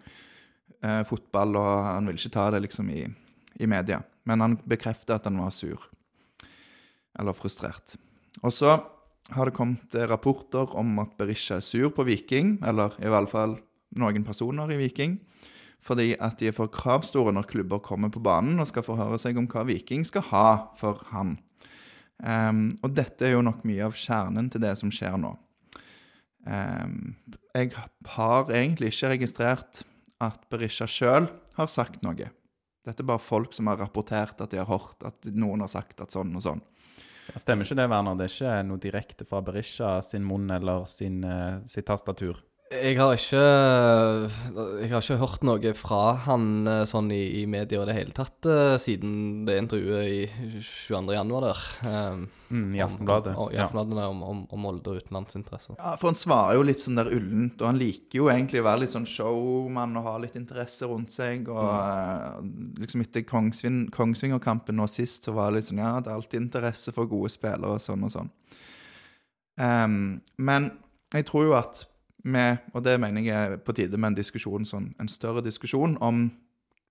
eh, fotball, og han vil ikke ta det liksom i, i media. Men han bekrefter at han var sur, eller frustrert. Og så har det kommet eh, rapporter om at Berisha er sur på Viking, eller i hvert fall noen personer i Viking, fordi at de er for kravstore når klubber kommer på banen og skal forhøre seg om hva Viking skal ha for han. Um, og dette er jo nok mye av kjernen til det som skjer nå. Ehm, jeg har egentlig ikke registrert at Berisha sjøl har sagt noe. Dette er bare folk som har rapportert at de har hørt at noen har sagt at sånn og sånn. Stemmer ikke det, Werner? Det er ikke noe direkte fra Berisha sin munn eller sin, eh, sitt tastatur? Jeg har ikke Jeg har ikke hørt noe fra han eh, sånn i, i media i det hele tatt eh, siden det intervjuet i 22. januar der. eh, Mm, I Aftenbladet. Om, om, i. Aftenbladet ja. om, om, om Molde og utenlandsinteresser. Ja, For han svarer jo litt sånn der ullent, og han liker jo egentlig å være litt sånn showman og ha litt interesse rundt seg. Og mm. liksom etter Kongsvin Kongsvinger-kampen nå sist, så var det litt sånn Ja, det er alltid interesse for gode spillere og sånn og sånn. Um, men jeg tror jo at vi, og det mener jeg er på tide med en diskusjon, sånn, en større diskusjon om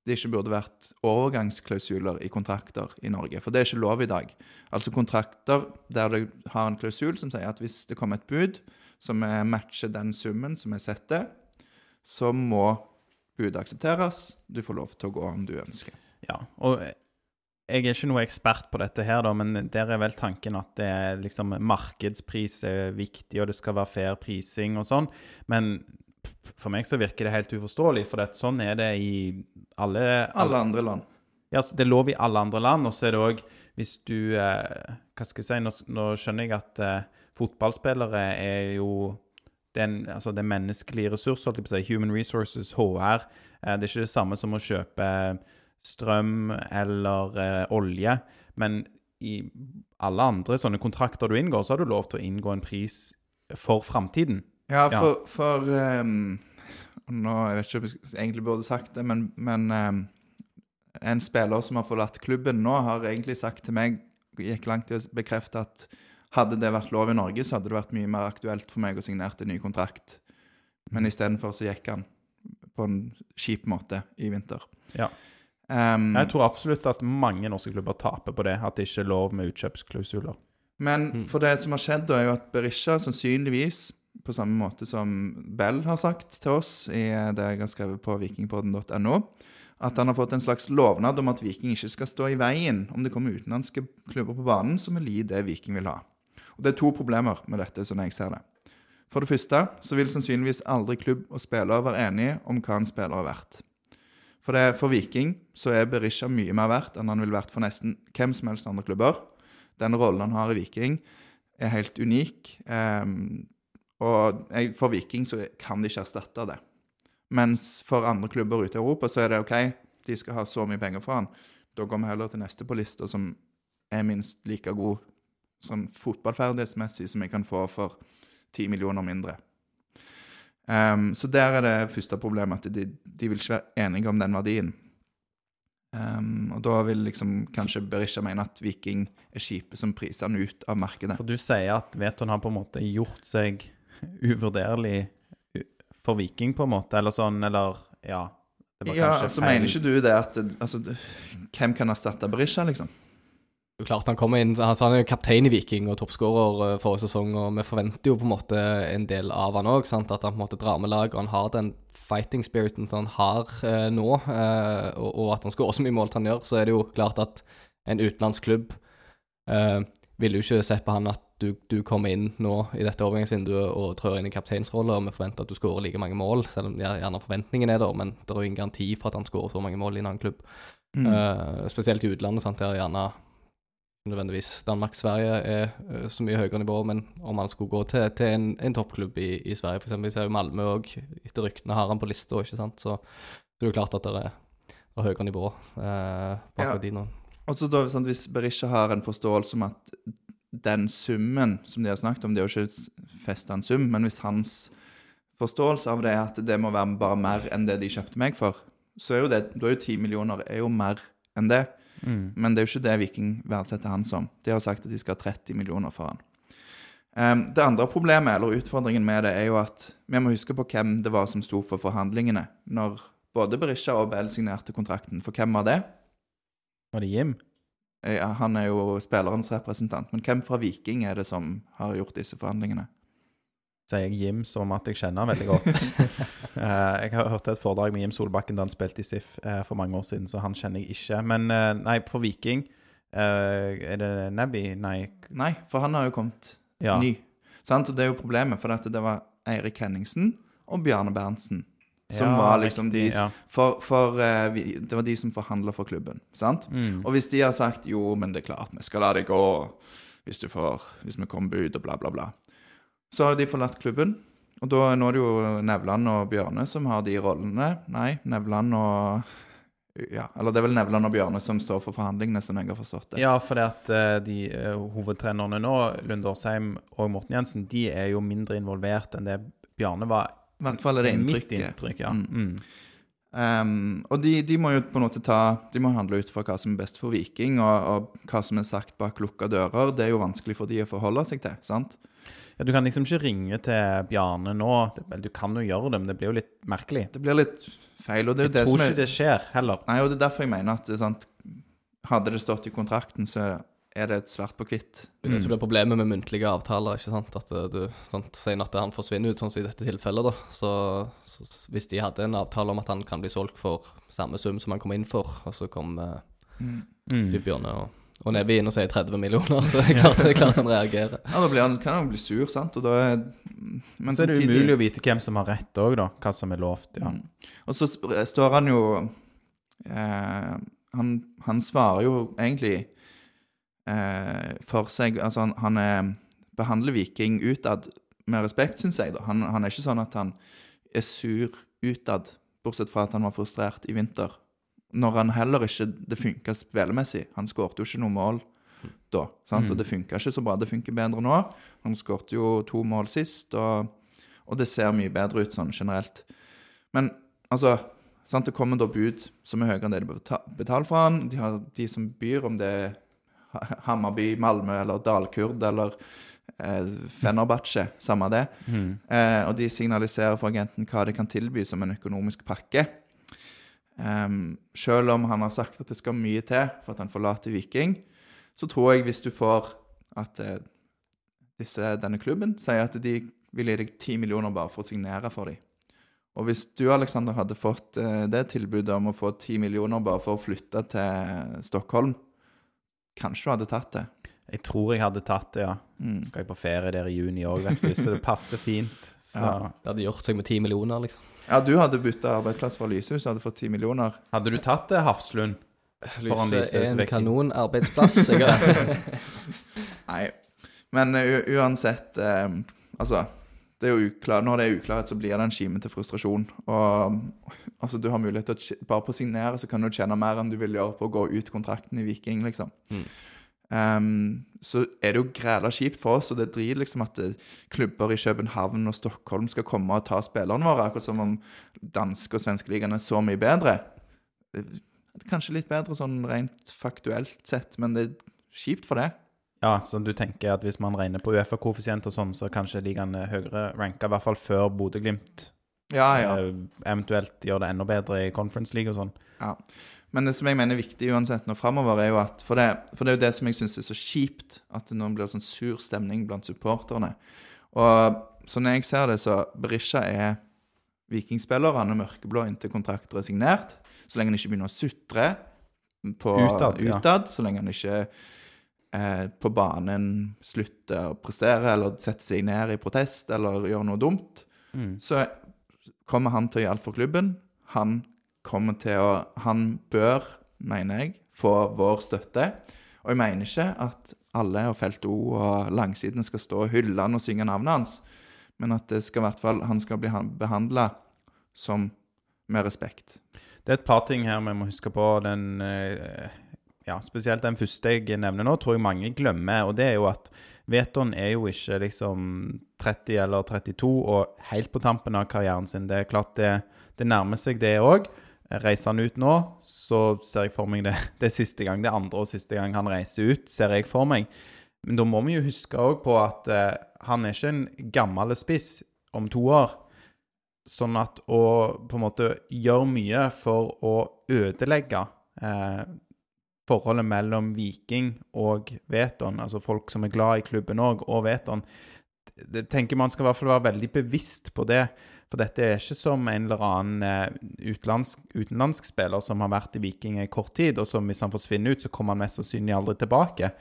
det ikke burde vært overgangsklausuler i kontrakter i Norge. For det er ikke lov i dag. Altså kontrakter der du har en klausul som sier at hvis det kommer et bud som er- matcher den summen som er setter, så må budet aksepteres. Du får lov til å gå om du ønsker. Ja, og jeg er ikke noe ekspert på dette her, da, men der er vel tanken at det er liksom markedspris er viktig, og det skal være fair prising og sånn. Men for meg så virker det helt uforståelig, for det, sånn er det i alle, Alle andre land. Ja, det er lov i alle andre land, og så er det òg hvis du eh, Hva skal jeg si, nå, nå skjønner jeg at eh, fotballspillere er jo den, altså det er menneskelige ressurser, human resources, HR. Eh, det er ikke det samme som å kjøpe strøm eller eh, olje, men i alle andre sånne kontrakter du inngår, så har du lov til å inngå en pris for framtiden. Ja, Ja. for, for ehm, Nå, Jeg vet ikke om jeg egentlig burde sagt det, men, men um, en spiller som har forlatt klubben nå, har egentlig sagt til meg Gikk langt i å bekrefte at hadde det vært lov i Norge, så hadde det vært mye mer aktuelt for meg å signere en ny kontrakt. Men istedenfor så gikk han på en kjip måte i vinter. Ja. Ehm, Jeg tror absolutt at mange norske klubber taper på det, at det ikke er lov med utkjøpsklausuler. Men for det som har skjedd, da, er jo at Berisha sannsynligvis, på samme måte som Bell har sagt til oss i det jeg har skrevet på vikingpodden.no, at han har fått en slags lovnad om at Viking ikke skal stå i veien om det kommer utenlandske klubber på banen som vil gi det Viking vil ha. Og Det er to problemer med dette, sånn jeg ser det. For det første så vil sannsynligvis aldri klubb og spiller være enige om hva en spiller er verdt. For, det, for Viking så er Berisha mye mer verdt enn han ville vært for nesten hvem som helst andre klubber. Den rollen han har i Viking, er helt unik. Um, og for Viking så kan de ikke erstatte det. Mens for andre klubber ute i Europa så er det OK, de skal ha så mye penger for han. Da går vi heller til neste på lista, som er minst like god sånn fotballferdighetsmessig som jeg kan få for ti millioner mindre. Ehm, så der er det første problemet, at de, de vil ikke være enige om den verdien. Um, og da vil liksom kanskje Berisha mene at Viking er kjipe som priser han ut av markedet. For du sier at Veton har på en måte gjort seg uvurderlig for Viking, på en måte, eller sånn, eller ja. Det var Ja, altså feil. Mener ikke du det at altså, Hvem kan erstatte Berisha, liksom? Klart Han kommer inn, altså han er jo kaptein i Viking og toppskårer eh, forrige sesong, og vi forventer jo på en måte en del av han òg. At han på en måte drar med lag, og han har den fighting spiriten som han har eh, nå, eh, og, og at han skårer så mye mål som han gjør, så er det jo klart at en utenlandsk klubb eh, ville jo ikke sett på han at du, du kommer inn nå i dette overgangsvinduet og trør inn i kapteinsrolle, og vi forventer at du skårer like mange mål, selv om gjerne forventningen er der, men det er jo ingen garanti for at han skårer så mange mål i en annen klubb. Mm. Eh, spesielt i utlandet, sant, der gjerne nødvendigvis Danmark-Sverige er eh, så mye høyere nivå, men om han skulle gå til, til en, en toppklubb i, i Sverige, f.eks. Vi ser jo Malmö òg, etter ryktene har han på lista, ikke sant, så, så det er jo klart at det er, det er høyere nivå eh, bak Ja. nå. Og så da, sant, Hvis Berisha har en forståelse om at den summen som de har snakket om, det er jo ikke festa en sum, men hvis hans forståelse av det er at det må være bare mer enn det de kjøpte meg for, så er jo det Da er jo 10 millioner er jo mer enn det. Mm. Men det er jo ikke det Viking verdsetter han som. De har sagt at de skal ha 30 millioner for han. Um, det andre problemet, eller utfordringen med det, er jo at vi må huske på hvem det var som sto for forhandlingene når både Berisha og Bell signerte kontrakten. For hvem var det? Var det Jim? Ja, han er jo spillerens representant, men hvem fra Viking er det som har gjort disse forhandlingene? Sier jeg Jim som at jeg kjenner han veldig godt. [laughs] Eh, jeg har hørt et foredrag med Jim Solbakken da han spilte i SIF eh, for mange år siden, så han kjenner jeg ikke. Men eh, nei, for Viking Er det Nebby? Nei. Nei, for han har jo kommet Ja. ny. Sant? Og det er jo problemet, for det var Eirik Henningsen og Bjarne Berntsen som Ja, var liksom de ja. For, for det var de som forhandla for klubben, sant? Mm. Og hvis de har sagt jo, men det er klart, vi skal la det gå hvis du får Hvis vi kommer bud og bla, bla, bla. Så har de forlatt klubben. Og da nå er det jo Nevland og Bjørne som har de rollene. Nei, Nevland og Ja, eller det er vel Nevland og Bjørne som står for forhandlingene, som jeg har forstått det. Ja, for det at eh, de eh, hovedtrenerne nå, Lund Årsheim og Morten Jensen, de er jo mindre involvert enn det Bjarne var. I hvert fall er det Mitt inntrykk, ja. Mm. Ehm, og de, de må jo på en måte ta De må handle ut fra hva som er best for Viking, og, og hva som er sagt bak lukka dører. Det er jo vanskelig for de å forholde seg til, sant? Ja, du kan liksom ikke ringe til Bjarne nå. Det, du kan jo gjøre det, men det blir jo litt merkelig. Det blir litt feil. Og det er jo Jeg tror ikke det skjer heller. Nei, og det er derfor jeg mener at det er sant, hadde det stått i kontrakten, så er det et svart på hvitt. Det er det som blir problemet med muntlige avtaler. ikke sant? At eh, du sant, sier at han forsvinner ut, sånn som i dette tilfellet. da. Så, så hvis de hadde en avtale om at han kan bli solgt for samme sum som han kom inn for, og så kom uh, Mm. Bjørne og, og Nebby inn og sier 30 millioner, så [laughs] er klart, det er klart han reagerer. Ja, Da blir han, kan han bli sur, sant? Og da er Men Så er det samtidig- umulig å vite hvem som har rett òg, da. Hva som er lovt. Ja. Mm. Og så står han jo eh, han, han svarer jo egentlig eh, for seg Altså, han, han er, behandler Viking utad med respekt, syns jeg. da. Han, han er ikke sånn at han er sur utad, bortsett fra at han var frustrert i vinter. Når han heller ikke Det funka spillemessig. Han skårte jo ikke noe mål da. sant? Og det funka ikke så bra. Det funker bedre nå. Han skårte jo to mål sist, og, og det ser mye bedre ut sånn generelt. Men altså sant? Det kommer da bud som er høyere enn det de beta- betaler for han. De har de som byr, om det er Ha- Hammarby, Malmö eller Dalkurd eller eh, Fenerbahçe, samme det. Eh, og de signaliserer for agenten hva de kan tilby som en økonomisk pakke. Um, selv om han har sagt at det skal mye til for at han forlater Viking, så tror jeg hvis du får at uh, disse, denne klubben sier at de vil gi deg 10 millioner bare for å signere for dem. Og hvis du, Alexander, hadde fått uh, det tilbudet om å få 10 millioner bare for å flytte til Stockholm, kanskje du hadde tatt det. Jeg tror jeg hadde tatt det, ja. Mm. Skal jeg på ferie der i juni òg, vet du, så det passer fint. Så Ja. Det hadde gjort seg med 10 millioner, liksom. Ja, du hadde bytta arbeidsplass for Lyse hvis du hadde fått 10 millioner. hadde du tatt det, Hafslund? Lyse Lyse, er en kanonarbeidsplass. Har [laughs] Nei. Men eh, uansett eh, Altså, det er jo uklar, når det er uklarhet, så blir det en kime til frustrasjon. Og altså, du har mulighet til å Bare på å signere så kan du tjene mer enn du vil gjøre på å gå ut kontrakten i Viking, liksom. Mm. Ehm, så er det jo græla kjipt for oss, og det driter liksom at eh, klubber i København og Stockholm skal komme og ta spillerne våre, akkurat som om danske og svenske ligaene er så mye bedre. Eh, Kanskje litt bedre sånn rent faktuelt sett, men det er kjipt for det. Ja, så du tenker at hvis man regner på Uefa-koeffisient og sånn, så kanskje ligaen er høyere ranka, i hvert fall før Bodø-Glimt Ja, ja. eh, eventuelt gjør det enda bedre i Conference League og sånn. ja. Men det som jeg mener er viktig uansett nå framover, er jo at For det, for det er jo det som jeg syns er så kjipt, at det nå blir sånn sur stemning blant supporterne. Og sånn jeg ser det, så Berisha er vikingspiller. Han er mørkeblå inntil kontrakter er signert. Så lenge han ikke begynner å sutre på Utad, ja. utad, så lenge han ikke eh, på banen slutter å prestere eller setter seg ned i protest eller gjør noe dumt, så kommer han til å alt for klubben. Han kommer til å Han bør, mener jeg, få vår støtte. Og jeg mener ikke at alle og Felt O og langsiden skal stå og hylle han og synge navnet hans, men at det skal i hvert fall, han skal bli behandla som med respekt. Det er et par ting her vi må huske på. Den, eh, ja, spesielt den første jeg nevner nå, tror jeg mange glemmer. Og det er jo at Veton er jo ikke liksom 30 eller 32 og helt på tampen av karrieren sin. Det er klart det, det nærmer seg det òg. Reiser han ut nå, så ser jeg for meg det, [laughs] det er siste gang, det andre og siste gang han reiser ut, ser jeg for meg. Men da må vi jo huske òg på at eh, han er ikke en gammel spiss om to år. Sånn at å på en måte gjøre mye for å ødelegge eh, forholdet mellom Viking og Veton, altså folk som er glad i klubben òg, og Veton tenker Man skal i hvert fall være veldig bevisst på det. For dette er ikke som en eller annen eh, utenlandsk, utenlandsk spiller som har vært i Viking i kort tid, og som hvis han forsvinner ut, så kommer han mest sannsynlig aldri tilbake.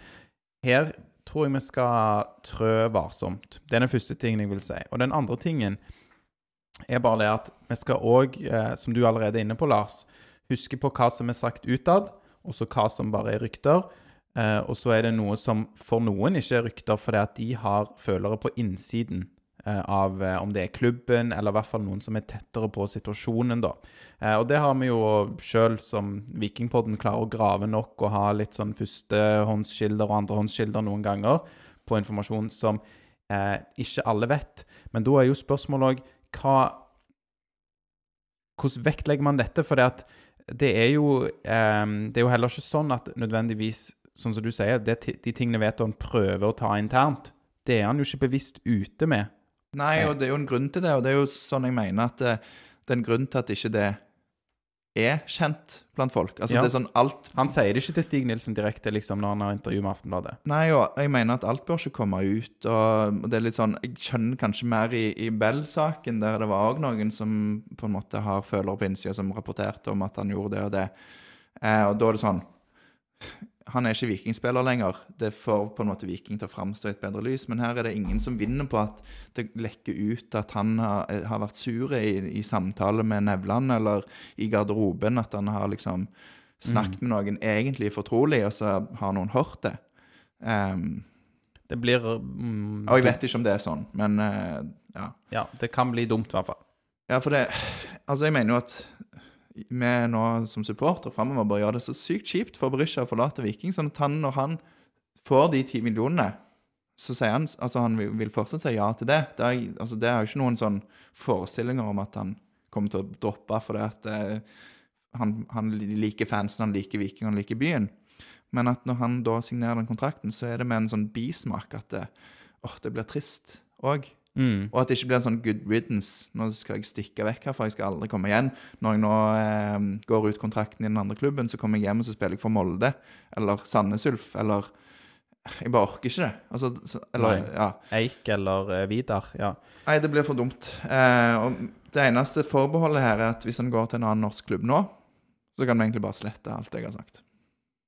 Her tror jeg vi skal trø varsomt. Det er den første tingen jeg vil si. Og den andre tingen er bare det at vi skal òg, eh, som du allerede er inne på, Lars, huske på hva som er sagt utad, og så hva som bare er rykter. Eh, og så er det noe som for noen ikke er rykter, fordi at de har følere på innsiden av eh, om det er klubben, eller i hvert fall noen som er tettere på situasjonen, da. Eh, og det har vi jo sjøl som Vikingpodden klarer å grave nok og ha litt sånn førstehåndskilder og andrehåndskilder noen ganger på informasjon som eh, ikke alle vet. Men da er jo spørsmålet òg hva Hvordan vektlegger man dette? For det at det er jo eh, Det er jo heller ikke sånn at nødvendigvis Sånn som du sier, det, de tingene vet han prøver å ta internt. Det er han jo ikke bevisst ute med. Nei, og det er jo en grunn til det, og det er jo sånn jeg mener at det, det er en grunn til at ikke det er kjent blant folk. Altså Ja. det er sånn alt Han sier det ikke til Stig Nilsen direkte liksom, når han har intervju med Aftenbladet. Nei, og jeg mener at alt bør ikke komme ut, og det er litt sånn Jeg skjønner kanskje mer i, i Bell-saken, der det var òg noen som på en måte har følere på innsida, som rapporterte om at han gjorde det og det. Eh, og da er det sånn Han er ikke vikingspiller lenger. Det får på en måte Viking til å framstå i et bedre lys, men her er det ingen som vinner på at det lekker ut at han har, har vært sur i, i samtale med Nevland eller i garderoben, at han har liksom snakket med noen egentlig fortrolig, og så har noen hørt det. Um, Det blir mm, og jeg vet ikke om det er sånn, men uh, ja. Ja, det kan bli dumt, i hvert fall. Ja, for det Altså, jeg mener jo at vi nå som supporter framover bør gjøre det så sykt kjipt for Berisha å forlate Viking, sånn at han, når han får de ti millionene, så sier han Altså, han vil, fortsatt si ja til det. Det er, altså, det er jo ikke noen sånn forestillinger om at han kommer til å droppe fordi at eh, han, han liker fansen, han liker Viking, han liker byen. Men at når han da signerer den kontrakten, så er det med en sånn bismak at det, åh, det blir trist òg. Mm. Og at det ikke blir en sånn good riddance. Nå skal jeg stikke vekk herfra, jeg skal aldri komme igjen. Når jeg nå eh, går ut kontrakten i den andre klubben, så kommer jeg hjem og så spiller jeg for Molde. Eller Sandnes Ulf. Eller Jeg bare orker ikke det. Altså, så, eller, ja. Eik eller eh, Vidar. Ja. Nei, det blir for dumt. Eh, og det eneste forbeholdet her er at hvis han går til en annen norsk klubb nå, så kan vi egentlig bare slette alt jeg har sagt.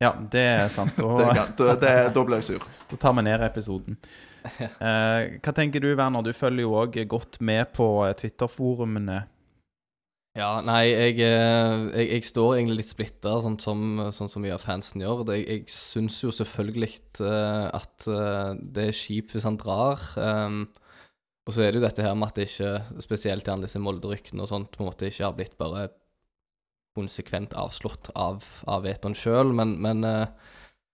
Ja, det er sant. [laughs] Det Og kan, da, det, da blir jeg sur. da tar vi ned episoden. Eh, hva tenker du, Werner? Du følger jo òg godt med på eh, Twitter-forumene. Ja, nei, jeg, eh, jeg, jeg står egentlig litt splitta, sånn som, sånn som mye av fansen gjør. Det, jeg syns jo selvfølgelig eh, at det er kjipt hvis han drar. Um, og så er det jo dette her med at det ikke, spesielt gjerne disse Molde-ryktene og sånt, på en måte ikke har blitt bare konsekvent avslått av, av Veton sjøl, men, men eh,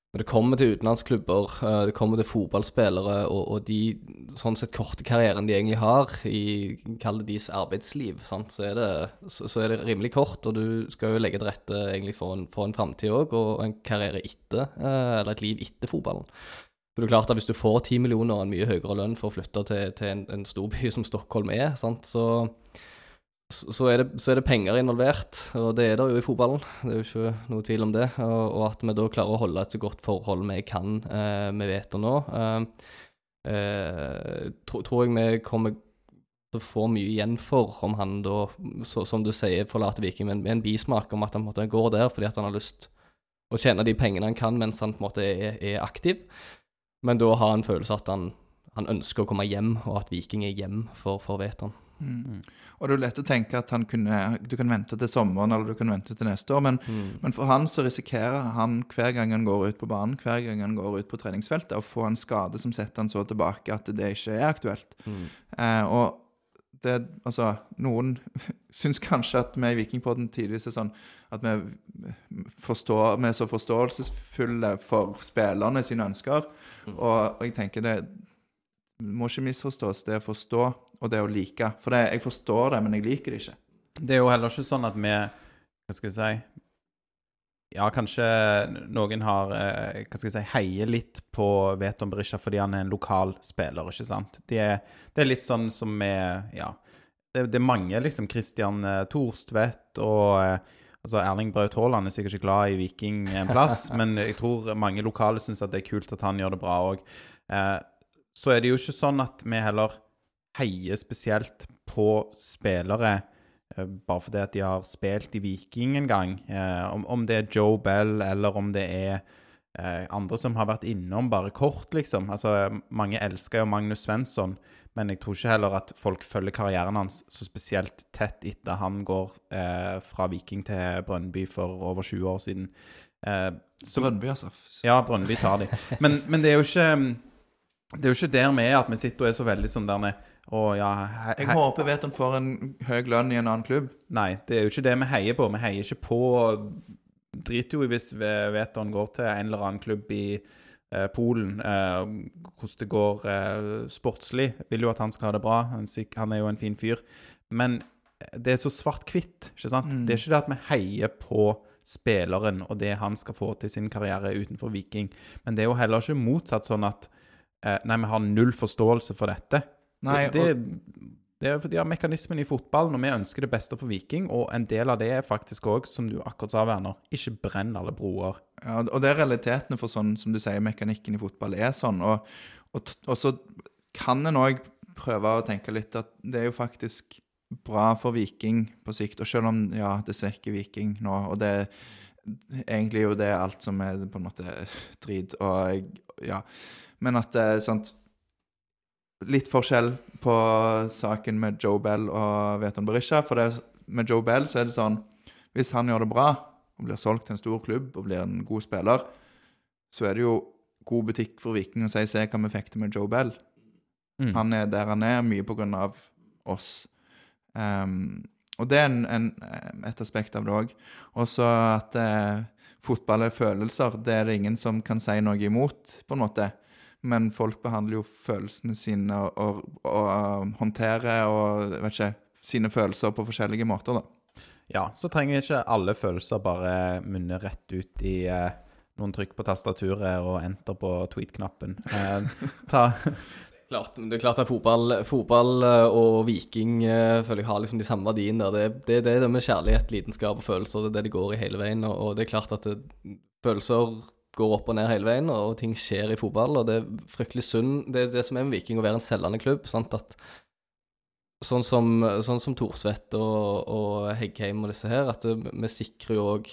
når det kommer til utenlandsklubber, eh, det kommer til fotballspillere og, og de sånn sett korte karrieren de egentlig har i kall det deres arbeidsliv, sant? Så, er det, så, så er det rimelig kort, og du skal jo legge til rette egentlig for en, for en framtid òg, og en karriere etter, eh, eller et liv etter fotballen. For det er klart at Hvis du får ti millioner og en mye høyere lønn for å flytte til, til en, en stor by [laughs] som Stockholm er, sant? så så er, det, så er, det, penger involvert, og det er det jo i fotballen. Det er jo ikke noe tvil om det. Og, og at vi da klarer å holde et så godt forhold vi kan eh, med Veter nå, eh, eh, tro, tror jeg vi kommer til å få mye igjen for om han da, så, som du sier, forlater Viking med, en bismak om at han måte går der fordi han har lyst å tjene de pengene han kan mens han på en måte er, er aktiv. Men da har han følelse at han, han, ønsker å komme hjem, og at Viking er hjem for, for Veton. Mm. Og det er lett å tenke at kunne, du kan vente til sommeren eller du kan vente til neste år, men, mm. men, for han så risikerer han hver gang han går ut på banen, hver gang han går ut på treningsfeltet, å få en skade som setter han så tilbake at det ikke er aktuelt. Mm. Eh, og det, altså, noen [laughs] syns kanskje at vi i Vikingpodden tidvis er sånn at vi, forstår, vi er så forståelsesfulle for spillerne sine ønsker. Mm. Og, og jeg tenker det må ikke misforstås, det å forstå og det å like. For det, jeg forstår det, men jeg liker det ikke. Det er jo heller ikke sånn at vi Hva skal jeg si Ja, kanskje noen har eh, Hva skal jeg si heier litt på Veton Berisha fordi han er en lokal spiller, ikke sant? Det er, det er litt sånn som med Ja. Det, det, er mange, liksom. Christian eh, Thorstvedt og eh, Altså, Erling Braut Haaland er sikkert ikke glad i Viking en plass, [laughs] men jeg tror mange lokale syns det er kult at han gjør det bra òg. Så er det jo ikke sånn at vi heller heier spesielt på spillere eh, bare fordi at de har spilt i Viking en gang. Eh, om, om, det er Joe Bell, eller om det er eh, andre som har vært innom bare kort, liksom. Altså, mange elsker jo Magnus Svensson, men jeg tror ikke heller at folk følger karrieren hans så spesielt tett etter han går eh, fra Viking til Brønnby for over 20 år siden. Eh, så, Brønnby, altså. Ja, Brønnby tar de. Men, men det er jo ikke det er jo ikke der vi er, at vi sitter og er så veldig sånn der å, ja, he, he. Jeg håper Veton får en høy lønn i en annen klubb. Nei, det er jo ikke det vi heier på. Vi heier ikke på Driter jo hvis Veton går til en eller annen klubb i eh, Polen. Eh, hvordan det går eh, sportslig. Vil jo at han skal ha det bra. Han, er jo en fin fyr. Men det er så svart-hvitt. ikke sant? Mm. Det er ikke det at vi heier på spilleren og det han skal få til sin karriere utenfor Viking. Men det er jo heller ikke motsatt sånn at Nei, vi har null forståelse for dette. Nei, det, det, det er fordi ja, mekanismen i fotballen, og vi ønsker det beste for Viking. Og en del av det er faktisk òg, som du akkurat sa, Werner, ikke brenn alle broer. Ja, og det er realitetene for sånn som du sier, mekanikken i fotball er sånn. Og, og, og så kan en òg prøve å tenke litt at det er jo faktisk bra for Viking på sikt. Og selv om ja, det svekker Viking nå, og det er egentlig jo det alt som er på en måte drit, og ja men at det er sant Litt forskjell på saken med Joe Bell og Veton Berisha. For det, med Joe Bell så er det sånn Hvis han gjør det bra og blir solgt til en stor klubb og blir en god spiller, så er det jo god butikk for Viking å si 'se hva vi fikk til med Joe Bell'. Mm. Han er der han er, mye på grunn av oss. Um, og det er en, en, et aspekt av det òg. Også at eh, fotball er følelser. Det er det ingen som kan si noe imot, på en måte men folk behandler jo følelsene sine og, og, og uh, håndterer og vet ikke, sine følelser på forskjellige måter, da. Ja, så trenger ikke alle følelser bare munne rett ut i eh, noen trykk på tastaturet og enter på tweet-knappen. Eh, ta [laughs] Klart, det er klart at fotball, fotball eh, og Viking uh, føler jeg har liksom de samme verdiene der. Det, det, det er det med kjærlighet, lidenskap og følelser. Det er det de går i hele veien. Og, og det er klart at det, følelser går opp og ned hele veien, og ting skjer i fotball. Og det er fryktelig synd. Det er det som er med Viking, å være en selgende klubb. sant, at Sånn som, sånn som Thorsvedt og, og, Heggheim og disse her, at det, vi sikrer jo òg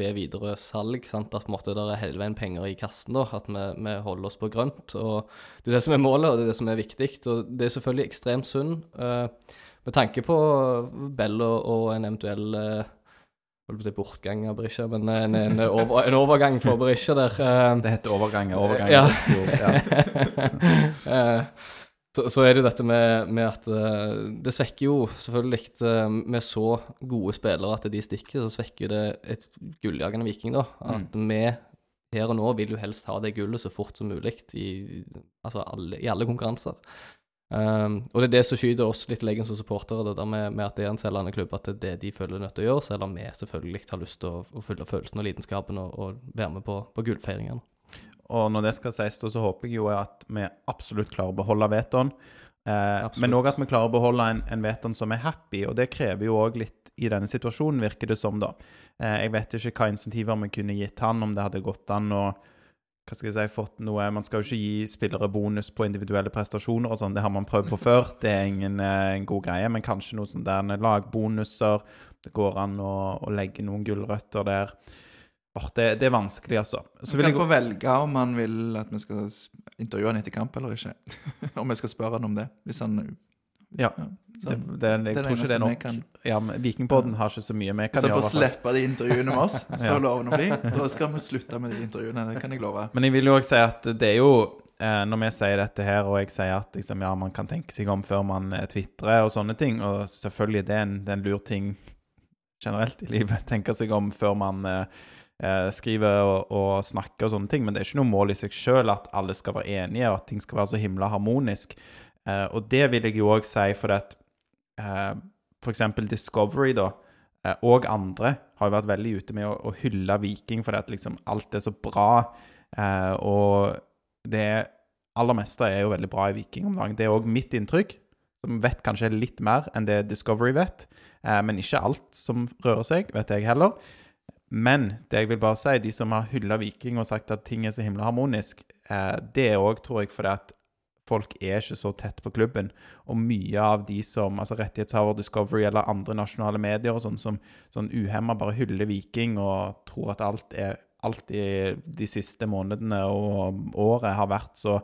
ved videre salg sant, at måte, det er hele veien penger i kassen. da, At vi, vi, holder oss på grønt. og Det er det som er målet, og det er det som er viktig. og Det er selvfølgelig ekstremt synd. Uh, med tanke på Bell og, og en eventuell uh, holdt på å si bortgang av Berisha, men en, en, over, en, overgang for Berisha der. Uh, det heter overgang. Overgang. Ja. uh, [laughs] så, så, er det jo dette med, med at det svekker jo selvfølgelig med så gode spillere at de stikker, så svekker det et gulljagende Viking, da. At mm. vi her og nå vil jo helst ha det gullet så fort som mulig i, altså alle, i alle konkurranser. Um, og det er det som skyter oss litt leggende leggen som supportere, det der med, med at det er en selgende klubb, at det er det de føler nødt til å gjøre, selv om vi selvfølgelig har lyst til å, å følge følelsen og lidenskapen og, og være med på, på gullfeiringene. Og når det skal sies, så håper jeg jo at vi absolutt klarer å beholde vetoen. Eh, men òg at vi klarer å beholde en, en veton som er happy, og det krever jo òg litt i denne situasjonen, virker det som, da. Eh, jeg vet ikke hva insentiver vi kunne gitt han, om det hadde gått an å hva skal jeg si, fått noe Man skal jo ikke gi spillere bonus på individuelle prestasjoner og sånn, det har man prøvd på [laughs] før. Det er ingen eh, en god greie, men kanskje noe sånn der lagbonuser. Det går an å, å legge noen gulrøtter der. Det, det er vanskelig, altså. Så vil vil jeg få velge om han vil at vi skal intervjue han etter kamp eller ikke. [laughs] om vi skal spørre han om det. Hvis han Ja. Så, det, det, jeg tror ikke det er nok. Ja, Vikingpodden har ikke så mye vi kan han gjøre. får for å slippe de intervjuene med oss, [laughs] så Ja. lover vi bli. Da skal vi slutte med de intervjuene. Det kan jeg love. Men jeg vil jo også si at det er jo eh, Når vi sier dette her, og jeg sier at liksom, ja, man kan tenke seg om før man eh, tvitrer og sånne ting, og selvfølgelig det er en, det er en lur ting generelt i livet, [laughs] tenke seg om før man eh, skriver og, og snakker og sånne ting, men det er ikke noe mål i seg sjøl at alle skal være enige, og at ting skal være så himla harmonisk. Eh, og det vil jeg jo òg si, for at eh, eksempel Discovery, da, eh, og andre har jo vært veldig ute med å, å hylle Viking fordi at liksom alt er så bra. Eh, og det aller meste er jo veldig bra i Viking om dagen. Det er òg mitt inntrykk, som vet kanskje litt mer enn det Discovery vet. Eh, men ikke alt som rører seg, vet jeg heller. Men det jeg vil bare si, de som har hylla Viking og sagt at ting er så himla harmonisk, eh, det er òg, tror jeg, fordi at folk er ikke så tett på klubben. Og mye av de som, altså rettighetshaver Discovery eller andre nasjonale medier og sånn, som sånn uhemma bare hyller Viking og tror at alt er alt i de siste månedene og året har vært så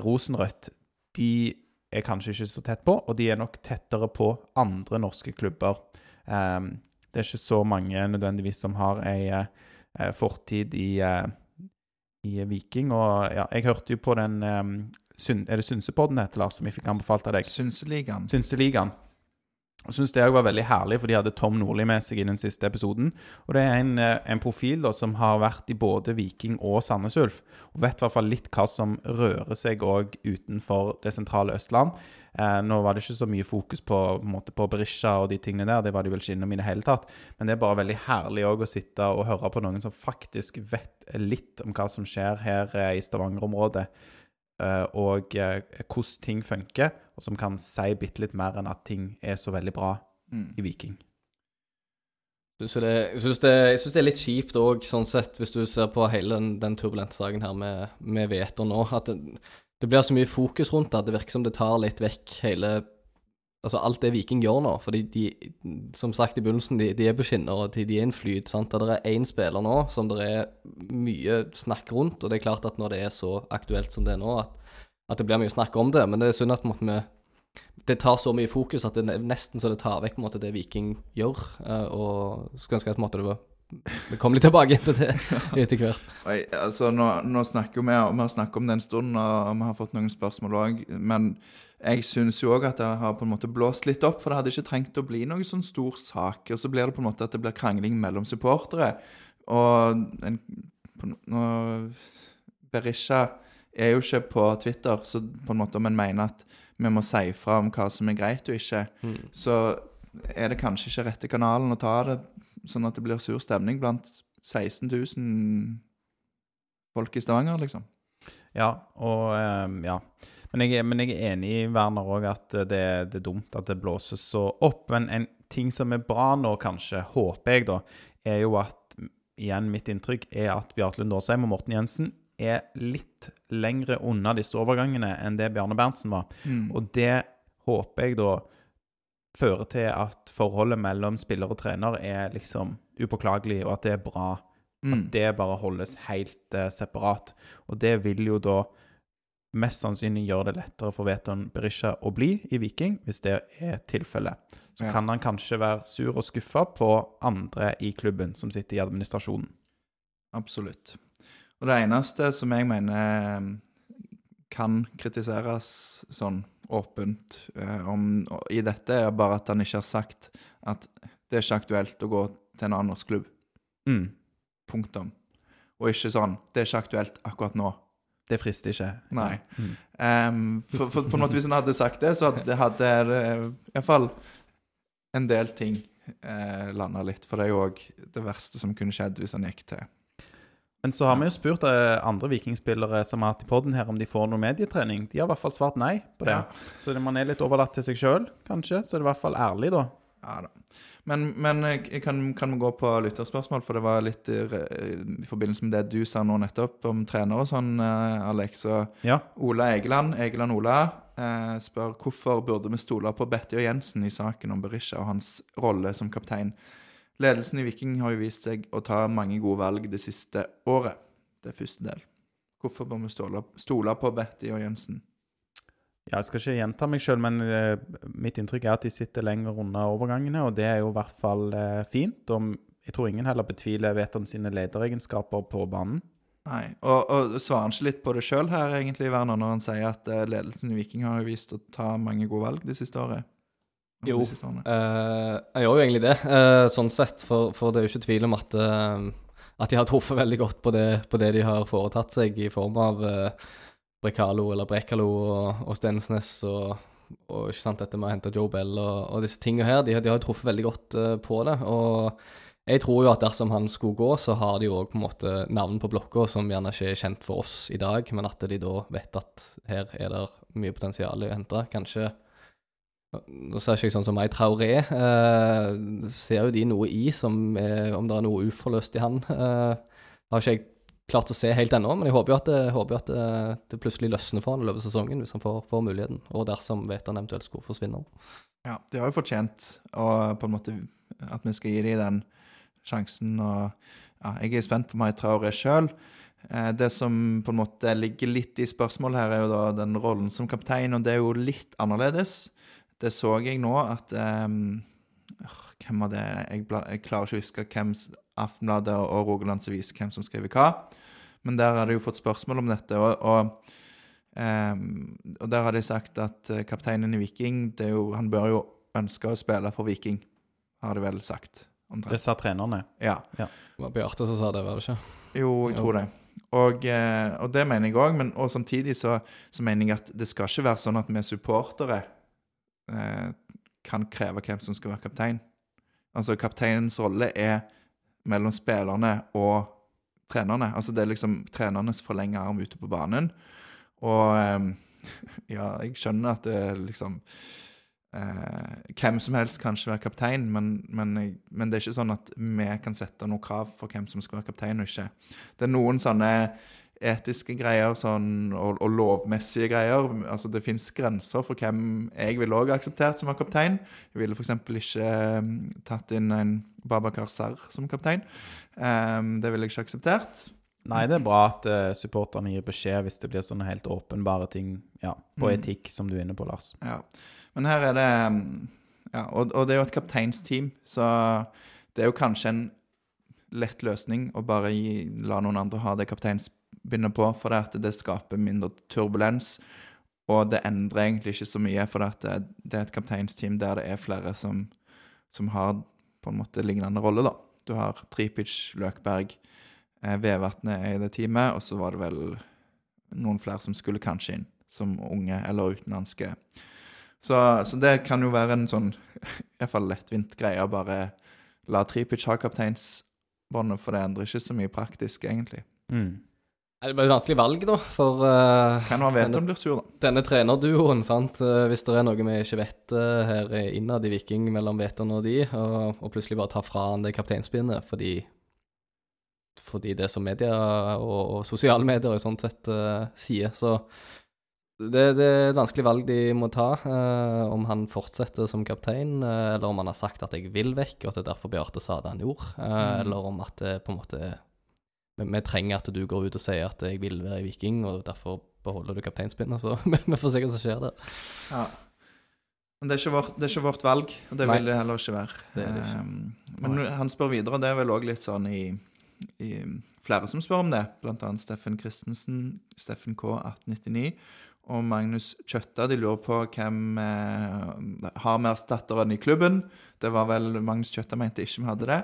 rosenrødt, de er kanskje ikke så tett på, og de er nok tettere på andre norske klubber. Um, det er ikke så mange nødvendigvis som har ei uh, fortid i, uh, i Viking. Og ja, jeg hørte jo på den Syn- Er det Synsepodden heter, Lars, som jeg fikk anbefalt av deg? Synseligaen. Synseligaen. Jeg syns det òg var veldig herlig, for de hadde Tom Nordli med seg i den siste episoden. Og det er en, eh, en profil da som har vært i både Viking og Sandnes Ulf, og vet i hvert fall litt hva som rører seg òg utenfor det sentrale Østland. Eh, nå var det ikke så mye fokus på, på, på Berisha og de tingene der, det var de vel ikke innom i det hele tatt. Men det er bare veldig herlig òg å sitte og høre på noen som faktisk vet litt om hva som skjer her eh, i Stavanger-området og eh, hvordan ting funker, og som kan si bitte litt mer enn at ting er så veldig bra Mm. i Viking. Så det, jeg syns det, det er litt kjipt òg, sånn sett, hvis du ser på hele den, den turbulente saken her med, med Veto nå, at det, det blir så mye fokus rundt det. at Det virker som det tar litt vekk hele Altså alt det Viking gjør nå. Fordi de, som sagt i begynnelsen, de, de er på skinner, og de, de er en flyt. sant? Det er én spiller nå som det er mye snakk rundt, og det er klart at når det er så aktuelt som det er nå, at, at det blir mye snakk om det. Men det er synd at vi det tar så mye fokus at det er nesten så det tar vekk på en måte, det Viking gjør. eh, Og skulle ønske at på en måte, det var Vi kommer litt tilbake til det [laughs] etter hvert. Oi, altså nå, nå snakker vi, og vi har snakket om det en stund, og vi har fått noen spørsmål òg. Men jeg syns jo òg at det har på en måte blåst litt opp, for det hadde ikke trengt å bli noen sånn stor sak. Og så blir det på en måte at det blir krangling mellom supportere. Og en, på, nå, Berisha er jo ikke på Twitter, så på en måte om en mener at vi må si fra om hva som er greit og ikke, så er det kanskje ikke rette kanalen å ta det sånn at det blir sur stemning blant 16 000 folk i Stavanger, liksom. Ja, og ehm, ja. Men jeg, men jeg er enig i Werner òg at det, det er dumt at det blåses så opp. Men en ting som er bra nå, kanskje, håper jeg, da, er jo at Igjen, mitt inntrykk er at Bjarte Lund Aasheim og Morten Jensen er litt lengre unna disse overgangene enn det Bjarne Berntsen var. Og det håper jeg da fører til at forholdet mellom spiller og trener er liksom upåklagelig, og at det er bra. Mm. At det bare holdes helt eh, separat. Og det vil jo da mest sannsynlig gjøre det lettere for Veton Berisha å bli i Viking, hvis det er tilfellet. Så Ja. kan han kanskje være sur og skuffa på andre i klubben som sitter i administrasjonen. Absolutt. Og det eneste som jeg mener eh, kan kritiseres sånn åpent eh, om, i dette, er bare at han ikke har sagt at det er ikke aktuelt å gå til en annen norsk klubb. Mm. Punktum. og ikke sånn Det er ikke aktuelt akkurat nå. Det frister ikke. Nei. Ehm, for, for på en måte Hvis en hadde sagt det, så hadde, hadde uh, iallfall en del ting uh, landa litt. For det er jo òg det verste som kunne skjedd hvis han gikk til Men så har vi jo spurt eh, andre vikingspillere som har hatt i poden her, om de får noe medietrening. De har i hvert fall svart nei på det. Ja. Så det- man er litt overlatt til seg sjøl, kanskje. Så er det i hvert fall ærlig, da. Ja da. Men, men eh, kan, kan vi gå på lytterspørsmål, for det var litt i, i forbindelse med det du sa nå nettopp om trener og sånn, eh, Alex. Og Ja. Ola Egeland, Egeland Ola, eh, spør hvorfor burde vi stole på Betty og Jensen i saken om Berisha og hans rolle som kaptein. Ledelsen i Viking har jo vist seg å ta mange gode valg det siste året. Det er første del. Hvorfor bør vi stole, stole på Betty og Jensen? Ja, Jeg skal ikke gjenta meg sjøl, men eh, mitt inntrykk er at de sitter lenger unna overgangene, og det er jo i hvert fall eh, fint. Og jeg tror ingen heller betviler Veton sine lederegenskaper på banen. Nei, og, og svarer han ikke litt på det sjøl her, egentlig, Werner, når han sier at eh, ledelsen i Viking har jo vist å ta mange gode valg det siste året? Jo. De siste årene. Eh, jeg gjør jo egentlig det, [laughs] eh, sånn sett. For, for det er jo ikke tvil om at, eh, at de har truffet veldig godt på det, på det de har foretatt seg, i form av uh, Brekalo eller Brekalo og, og Stensnes og, og ikke sant, dette med å hente Joe Bell og, og disse tingene her. De, de har truffet veldig godt uh, på det. Og jeg tror jo at dersom han skulle gå, så har de òg på en måte navn på blokka som gjerne ikke er kjent for oss i dag, men at de da vet at her er det mye potensial å hente. Kanskje nå ser jeg ikke sånn som meg, Traoré. Eh, ser jo de noe i som er, Om det er noe uforløst i han. Eh, har ikke jeg klart å se helt ennå, men jeg håper jo at, det, håper at det, det plutselig løsner for han i løpet av sesongen, hvis han får, får muligheten. Og dersom Veton eventuelt skulle forsvinne. Ja, de har jo fortjent å på en måte at vi skal gi dem den sjansen. Og ja, jeg er spent på Mai Traoré sjøl. Eh, det som på en måte ligger litt i spørsmålet her, er jo da den rollen som kaptein, og det er jo litt annerledes. Det så jeg nå at um, Hvem var det? Jeg, jeg klarer ikke å huske hvem Aftenbladet og, og Rogalands Avis hvem som skriver hva. Men der har de jo fått spørsmål om dette. og, og Um, og der har de sagt at eh, kapteinen i Viking det er jo, Han bør jo ønske å spille for Viking, har de vel sagt. omtrent. Det sa trenerne. Ja. Det var Bjarte som sa det, var det ikke? Jo, jeg Jo. tror det. Og, eh, og det mener jeg òg, men og samtidig så, så mener jeg at det skal ikke være sånn at vi supportere eh, kan kreve hvem som skal være kaptein. Altså, kapteinens rolle er mellom spillerne og trenerne. Altså, det er liksom trenernes forlengede arm ute på banen. Og eh, [laughs] ja, jeg skjønner at det er liksom eh, Hvem som helst kan ikke være kaptein, men, men, men det er ikke sånn at vi kan sette noe krav for hvem som skal være kaptein og ikke. Det er noen sånne etiske greier sånn, og, og lovmessige greier. Altså, det fins grenser for hvem jeg ville òg akseptert som var kaptein. Jeg ville f.eks. ikke um, tatt inn en Babakar Sarr som kaptein. Um, det ville jeg ikke akseptert. Nei, det er bra at uh, supporterne gir beskjed hvis det blir sånne helt åpenbare ting ja, på Mm. etikk, som du er inne på, Lars. Ja. Men her er det um, Ja, og, og det er jo et kapteinsteam, så det er jo kanskje en lett løsning å bare gi, la noen andre ha det kapteinsbindet på, for det, at det skaper mindre turbulens. Og det endrer egentlig ikke så mye, for det, det er et kapteinsteam der det er flere som, som har på en måte lignende rolle, da. Du har Tripic, Løkberg, eh, Vevatnet er i det teamet, og så var det vel noen flere som skulle kanskje inn, som unge eller utenlandske. Så, så det kan jo være en sånn [laughs] iallfall lettvint greie å bare la Tripic ha kapteinsbåndet, for det endrer ikke så mye praktisk, egentlig. Mm. Det blir et vanskelig valg, da, for eh, Kan man vite om blir sur, da. denne trenerduoen, sant. Eh, Hvis det er noe vi ikke vet uh, her innad i Viking mellom Veton og de, og, og plutselig bare ta fra han det kapteinspinnet fordi fordi det som media og, og sosiale medier og sånn sett uh, sier. Så det, det er et vanskelig valg de må ta, Uh, om han fortsetter som kaptein, eller om han har sagt at 'jeg vil vekk', og at det er derfor Bjarte sa det han gjorde, Mm. eller om at det på en måte vi, trenger at du går ut og sier at 'jeg vil være i Viking', og derfor beholder du kapteinspinnet. Så [laughs] vi får se hva som skjer der. Ja. Men det er, ikke vårt, det er ikke vårt valg, og det Nei. vil det heller ikke være. Det det ikke. Um, men han spør videre, og det er vel òg litt sånn i, i flere som spør om det, annet Steffen Christensen, Steffen K 1899 og Magnus Kjøtta. De lurer på hvem eh, har vi erstatteren i klubben. Det var vel Magnus Kjøtta mente ikke vi hadde det.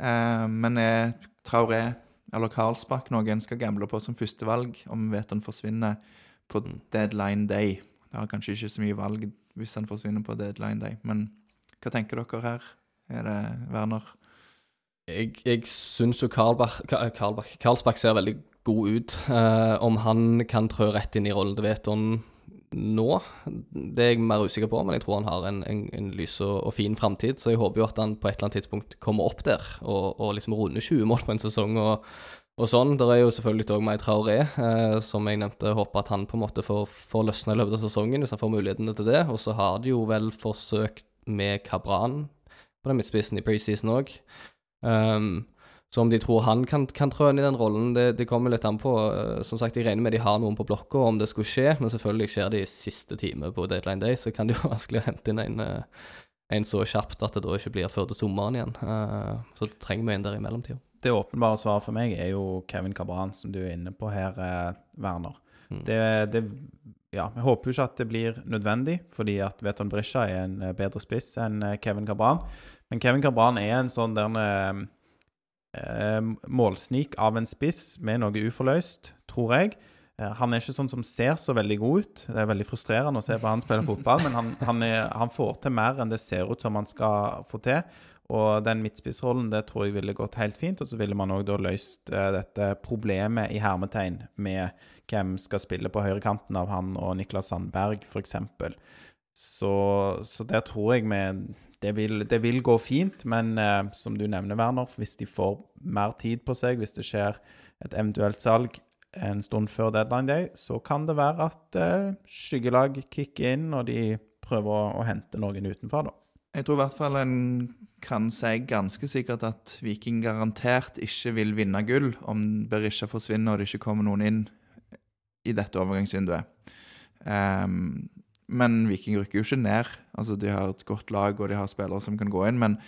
Eh, men er Traoré eller Karlsbakk noe en skal gamble på som førstevalg, om Veton vet han forsvinner på Mm. deadline day. Det har kanskje ikke så mye valg hvis han forsvinner på deadline day, men hva tenker dere her? Er det Werner? Jeg, jeg syns jo Karlsbakk ser veldig god ut. Uh, om han kan trø rett inn i rollen til Veton nå, det er jeg mer usikker på, men jeg tror han har en, en, en lys og, og fin framtid. Så jeg håper jo at han på et eller annet tidspunkt kommer opp der og, og liksom runder 20 mål på en sesong. og og sånn, Der er jo selvfølgelig òg Mai Traoré, eh, som jeg nevnte. Håper at han på en måte får, får løsne i løpet av sesongen, hvis han får mulighetene til det. Og så har de jo vel forsøkt med Kabran på den midtspissen i preseason òg. Så om de tror han kan, kan trå inn i den rollen, det, det kommer litt an på. Eh, Som sagt, jeg regner med de har noen på blokka om det skulle skje, men selvfølgelig skjer det i siste time på deadline day, så kan det jo [laughs] vanskelig å hente inn en, eh, en så kjapt at det da ikke blir før til sommeren igjen. Eh, så trenger vi en der i mellomtida. Det åpenbare svaret for meg er jo Kevin Cabran, som du er inne på her, Werner. Mm. Det, det Ja, vi håper jo ikke at det blir nødvendig, fordi at Veton Brisja er en bedre spiss enn Kevin Cabran. Men Kevin Cabran er en sånn der målsnik av en spiss med noe uforløst, tror jeg. Eh, Han er ikke sånn som ser så veldig god ut. Det er veldig frustrerende å se på han spille fotball, men han, han, er, han får til mer enn det ser ut som han skal få til. Og den midtspissrollen det tror jeg ville gått helt fint. Og så ville man òg da løst eh, dette problemet i hermetegn med hvem skal spille på høyrekanten av han og Niklas Sandberg, f.eks. Så, så der tror jeg vi det vil, det vil gå fint, men eh, som du nevner, Werner, hvis de får mer tid på seg, hvis det skjer et eventuelt salg en stund før deadline day, så kan det være at eh, skyggelag kicker inn, og de prøver å, å hente noen utenfra, da. Jeg tror i hvert fall en kan si ganske sikkert at Viking garantert ikke vil vinne gull om Berisha forsvinner og det ikke kommer noen inn i dette overgangsvinduet. Ehm, men Viking rykker jo ikke ned. Altså, De har et godt lag og de har spillere som kan gå inn, men,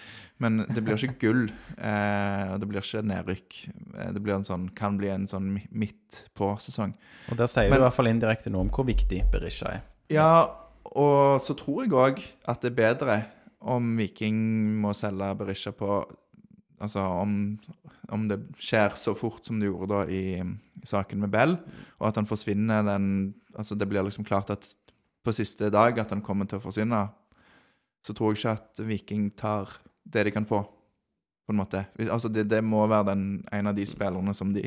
men det blir ikke gull. eh, og det blir ikke nedrykk. Eh, Det blir en sånn, kan bli en sånn midt på-sesong. Og der sier Men- du i hvert fall indirekte noe om hvor viktig Berisha er. Ja, og så tror jeg òg at det er bedre om Viking må selge Berisha på Altså om, om det skjer så fort som det gjorde da i, i saken med Bell, og at han forsvinner den Altså det blir liksom klart at på siste dag at han kommer til å forsvinne, så tror jeg ikke at Viking tar det de kan få, på en måte. Altså det, det må være den, en av de spillerne som de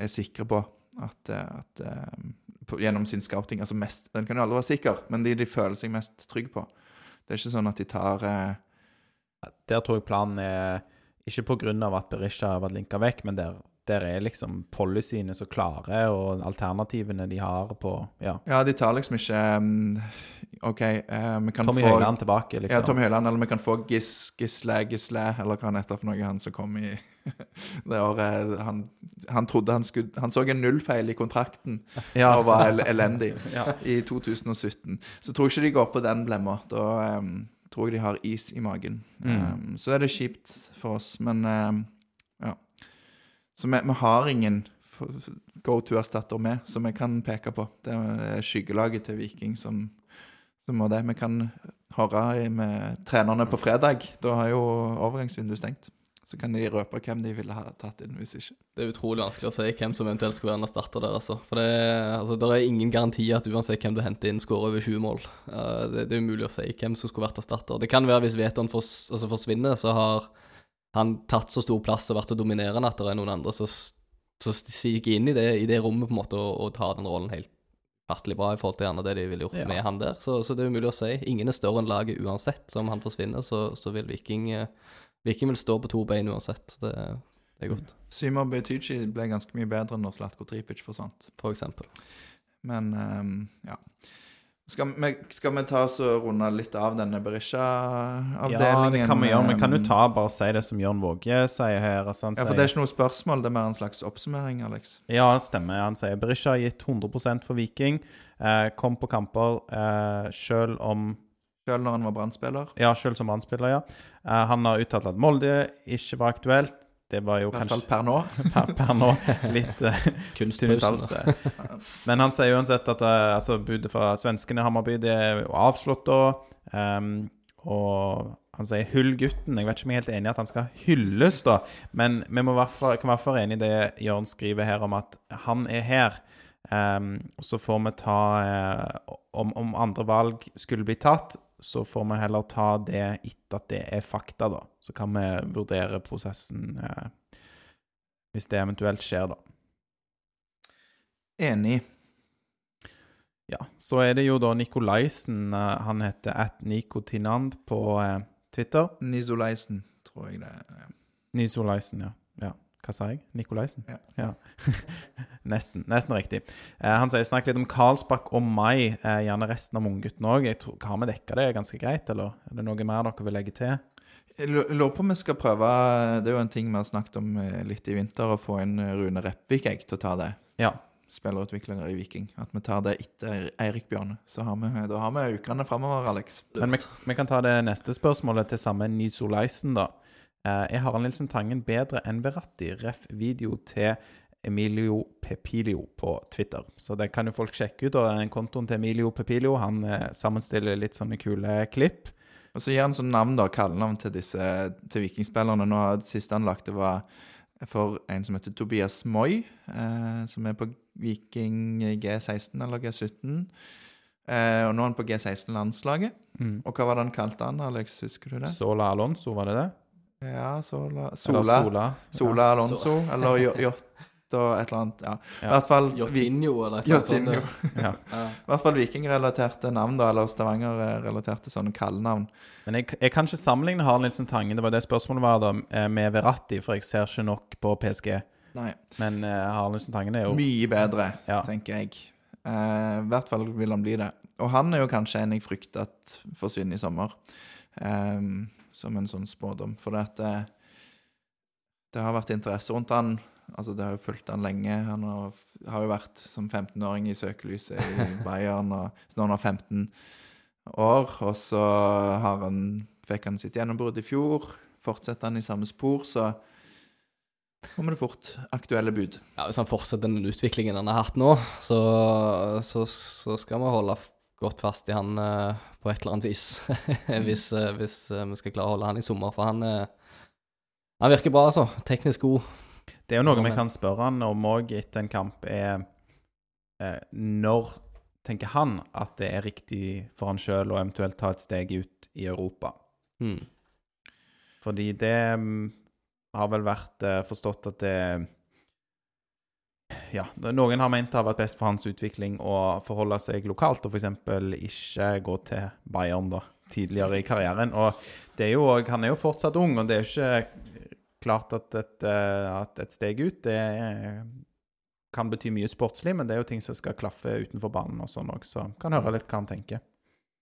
er sikre på at, at eh, på, gjennom sin scouting. Altså mest, den kan jo aldri være sikker, men de de føler seg mest trygge på. Det er ikke sånn at de tar eh, Der tror jeg planen er ikke av at Berisha har vært linka vekk, men der, der er liksom policyene så klare, og alternativene de har på Ja, Ja, de tar liksom ikke um, OK, uh, vi kan Tommy få Høiland tilbake, liksom. Ja, Tommy Høiland, eller vi kan få Gis, Gisle, Gisle, eller hva han heter for noe, han som kom i [laughs] det året. Han, han trodde han skulle Han så en nullfeil i kontrakten [laughs] Ja, og var el elendig [laughs] Ja. i 2017. Så tror jeg ikke de går på den blemma. Da um, tror jeg de har is i magen. Mm. Um, så er det kjipt for oss, men um. Så vi, vi har ingen go to-erstatter med som vi kan peke på. Det er skyggelaget til Viking som, som må det. Vi kan høre med trenerne på fredag. Da har jo overgangsvinduet stengt. Så kan de røpe hvem de ville ha tatt inn hvis ikke. Det er utrolig vanskelig å si hvem som eventuelt skulle være en erstatter der, altså. For det, altså, der er ingen garanti at uansett hvem du henter inn, skårer over 20 mål. Uh, det, det er umulig å si hvem som skulle vært erstatter. Det kan være hvis Veton fors, altså forsvinner, så har han tatt så stor plass og vært så dominerende at det er noen andre som stiger inn i det, i det rommet på en måte og, og tar den rollen helt fattelig bra i forhold til gjerne det de ville gjort Ja. med han der. Så, så det er umulig å si. Ingen er større enn laget uansett. Så om han forsvinner, så, så vil Viking eh, Viking vil stå på to bein uansett. Det, det er godt, Symer Betychi ble ganske mye bedre når Slatko Tripic forsvant. for eksempel. Men um, ja. Skal vi, skal vi ta oss og runde litt av denne Berisha-avdelingen? Ja, det kan vi gjøre. Vi kan jo Ehm, ta bare si det som Jørn Våge sier her. Altså Ja, for det er ikke noe spørsmål, det er mer en slags oppsummering, Alex. Ja, stemmer. Han sier Berisha har gitt 100% for Viking. Eh, kom på kamper eh, sjøl om Selv når han var brannspiller. Ja, sjøl som brannspiller, ja. Eh, han har uttalt at Molde ikke var aktuelt. Det var jo I hvert fall kanskje per nå. [laughs] per, per nå litt [laughs] uh, Kunstpausen. [laughs] Men han sier uansett at uh, altså, budet fra svenskene i Hammarby det er jo avslått da. Um, og Han sier 'hyll gutten'. Jeg vet ikke om jeg er helt enig i at han skal hylles, da. Men vi må kan være for enig i det Jørn skriver her om at han er her. Um, så får vi ta uh, om, om andre valg skulle bli tatt, så får vi heller ta det etter at det er fakta, da. Så kan vi vurdere prosessen eh, hvis det eventuelt skjer, da. Enig. Ja, så er det jo da Nikolaisen. eh, Han heter at Nikotinand på eh, Twitter. Nisolaisen, tror jeg det er. Nisolaisen, ja. ja. Hva sa jeg? Nikolaisen? Ja. [laughs] nesten, nesten riktig. Eh, han sier snakk litt om Karlsbakk og Mai, eh, gjerne resten av unggutten òg. Har vi dekka det ganske greit, eller er det noe mer dere vil legge til? Jeg lu- lurer på om vi skal prøve Det er jo en ting vi har snakket om eh, litt i vinter, å få inn eh, Rune Repvik jeg, til å ta det. Ja. Spillerutvikler i Viking. At vi tar det etter Eirik Bjørne. Så har vi, da har vi ukene framover, Alex. Men vi, vi kan ta det neste spørsmålet til samme Nisolaisen, da. Eh, er Harald Nilsen Tangen bedre enn Veratti? Ref. video til Emilio Pepilio på Twitter. Så det kan jo folk sjekke ut. Og den kontoen til Emilio Pepilio han eh, sammenstiller litt sånne kule klipp. Og så gir han sånn navn, da, kallenavn til disse til vikingspillerne. Nå, Det siste han lagde, var for en som heter Tobias Moi, eh, som er på Viking G16 eller G17. Eh, og nå er han på G16-landslaget. Mm. Og hva var det han kalte han, Alex? Husker du det? Sola Alonso, var det det? Ja, Sola Eller Sola, Sola. Sola Alonso, eller Jo- Jot og et eller annet. Ja. I Ja. hvert fall Jotinho eller et eller annet. [laughs] Ja. I hvert fall vikingrelaterte navn, da, eller Stavanger-relaterte sånne kallenavn. Men jeg, jeg kan ikke sammenligne Harald Nilsen Tangen, det var det spørsmålet var da, eh, med Verratti, for jeg ser ikke nok på PSG. Nei. Men uh, Harald Nilsen Tangen er jo Mye bedre, Ja. tenker jeg. Uh, I hvert fall vil han bli det. Og han er jo kanskje en jeg frykter at forsvinner i sommer. Eh, som en sånn spådom. For det, det, det har vært interesse rundt han. Altså, det har jo fulgt han lenge. Han har, har jo vært som 15-åring i søkelyset i [laughs] Bayern, og så er han har 15 år. Og så har han, fikk han sitt gjennombrudd i fjor. Fortsetter han i samme spor, så kommer det fort aktuelle bud. Ja, Hvis han fortsetter den utviklingen han har hatt nå, så, så, så skal vi holde godt fast i han eh, på et eller annet vis. [laughs] hvis, eh, hvis eh, vi skal klare å holde han i sommer. For han, han virker bra, altså. Teknisk god. Det er jo noe vi kan spørre han om òg etter en kamp, er Når tenker han at det er riktig for han sjøl å eventuelt ta et steg ut i Europa? Mm. Fordi det mm, har vel vært forstått at det Ja, noen har ment det har vært best for hans utvikling å forholde seg lokalt, og f.eks. ikke gå til Bayern da, tidligere i karrieren. Og er jo, han er jo fortsatt ung, og det er jo ikke klart at et, eh, at et steg ut det kan bety mye sportslig, men det er jo ting som skal klaffe utenfor banen og sånn så kan høre litt hva han tenker.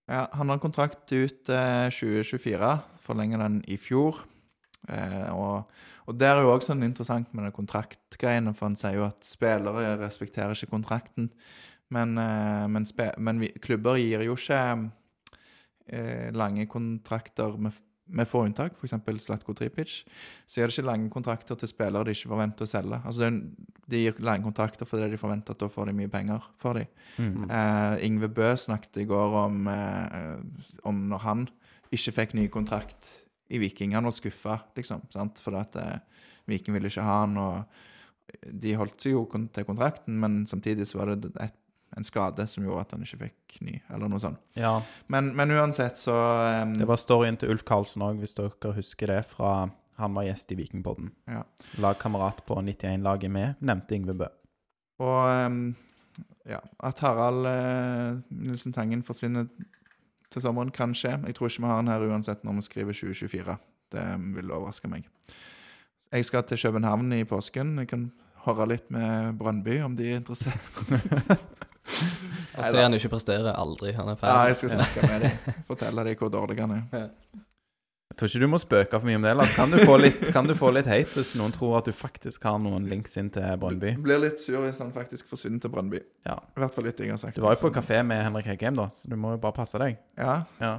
Ja, han har kontrakt ut eh, 2024, forlenger den i fjor. Eh, og, og det er jo også sånn interessant med det kontraktgreiene, for han sier jo at spillere respekterer ikke kontrakten. Men, eh, men, men vi, klubber gir jo ikke eh, lange kontrakter med, med få unntak, f.eks. Slatko Tripic. Så gir det ikke lange kontrakter til spillere de ikke forventer å selge. Altså det De gir lange kontrakter fordi de forventer at da får de mye penger for dem. Mm. Eh, Ingve Bø snakket i går om, eh, om når han ikke fikk ny kontrakt i Viking. Han var skuffa, liksom. Sant? For at eh, Viking ville ikke ha han, og de holdt seg jo til kontrakten, men samtidig så var det et, en skade som gjorde at han ikke fikk ny, eller noe sånt. Ja, Men, men uansett, så um, Det var storyen til Ulf Karlsen òg, hvis dere husker det, fra han var gjest i Vikingpodden. Ja. Lagkamerat på 91-laget med, nevnte Yngve Bø. Og um, ja, at Harald uh, Nilsen Tangen forsvinner til sommeren, kan skje. Jeg tror ikke vi har den her uansett når vi skriver 2024. Det vil overraske meg. Jeg skal til København i påsken. Jeg kan høre litt med Brønnby om de er interessert. [laughs] Jeg så er han ikke presterer aldri. Han er Ja, ferdig. jeg skal snakke med dem. [laughs] Fortelle dem hvor dårlig han er. Tror ikke du må spøke for mye om det. Eller kan du få litt, kan du få litt hate hvis noen tror at du faktisk har noen links inn til Brønnby? Blir litt sur hvis han faktisk forsvinner til Brønnby. Ja. I hvert fall litt jeg har sagt. Du var jo på Så- kafé med Henrik Heggheim, da, så du må jo bare passe deg. Ja, Ja.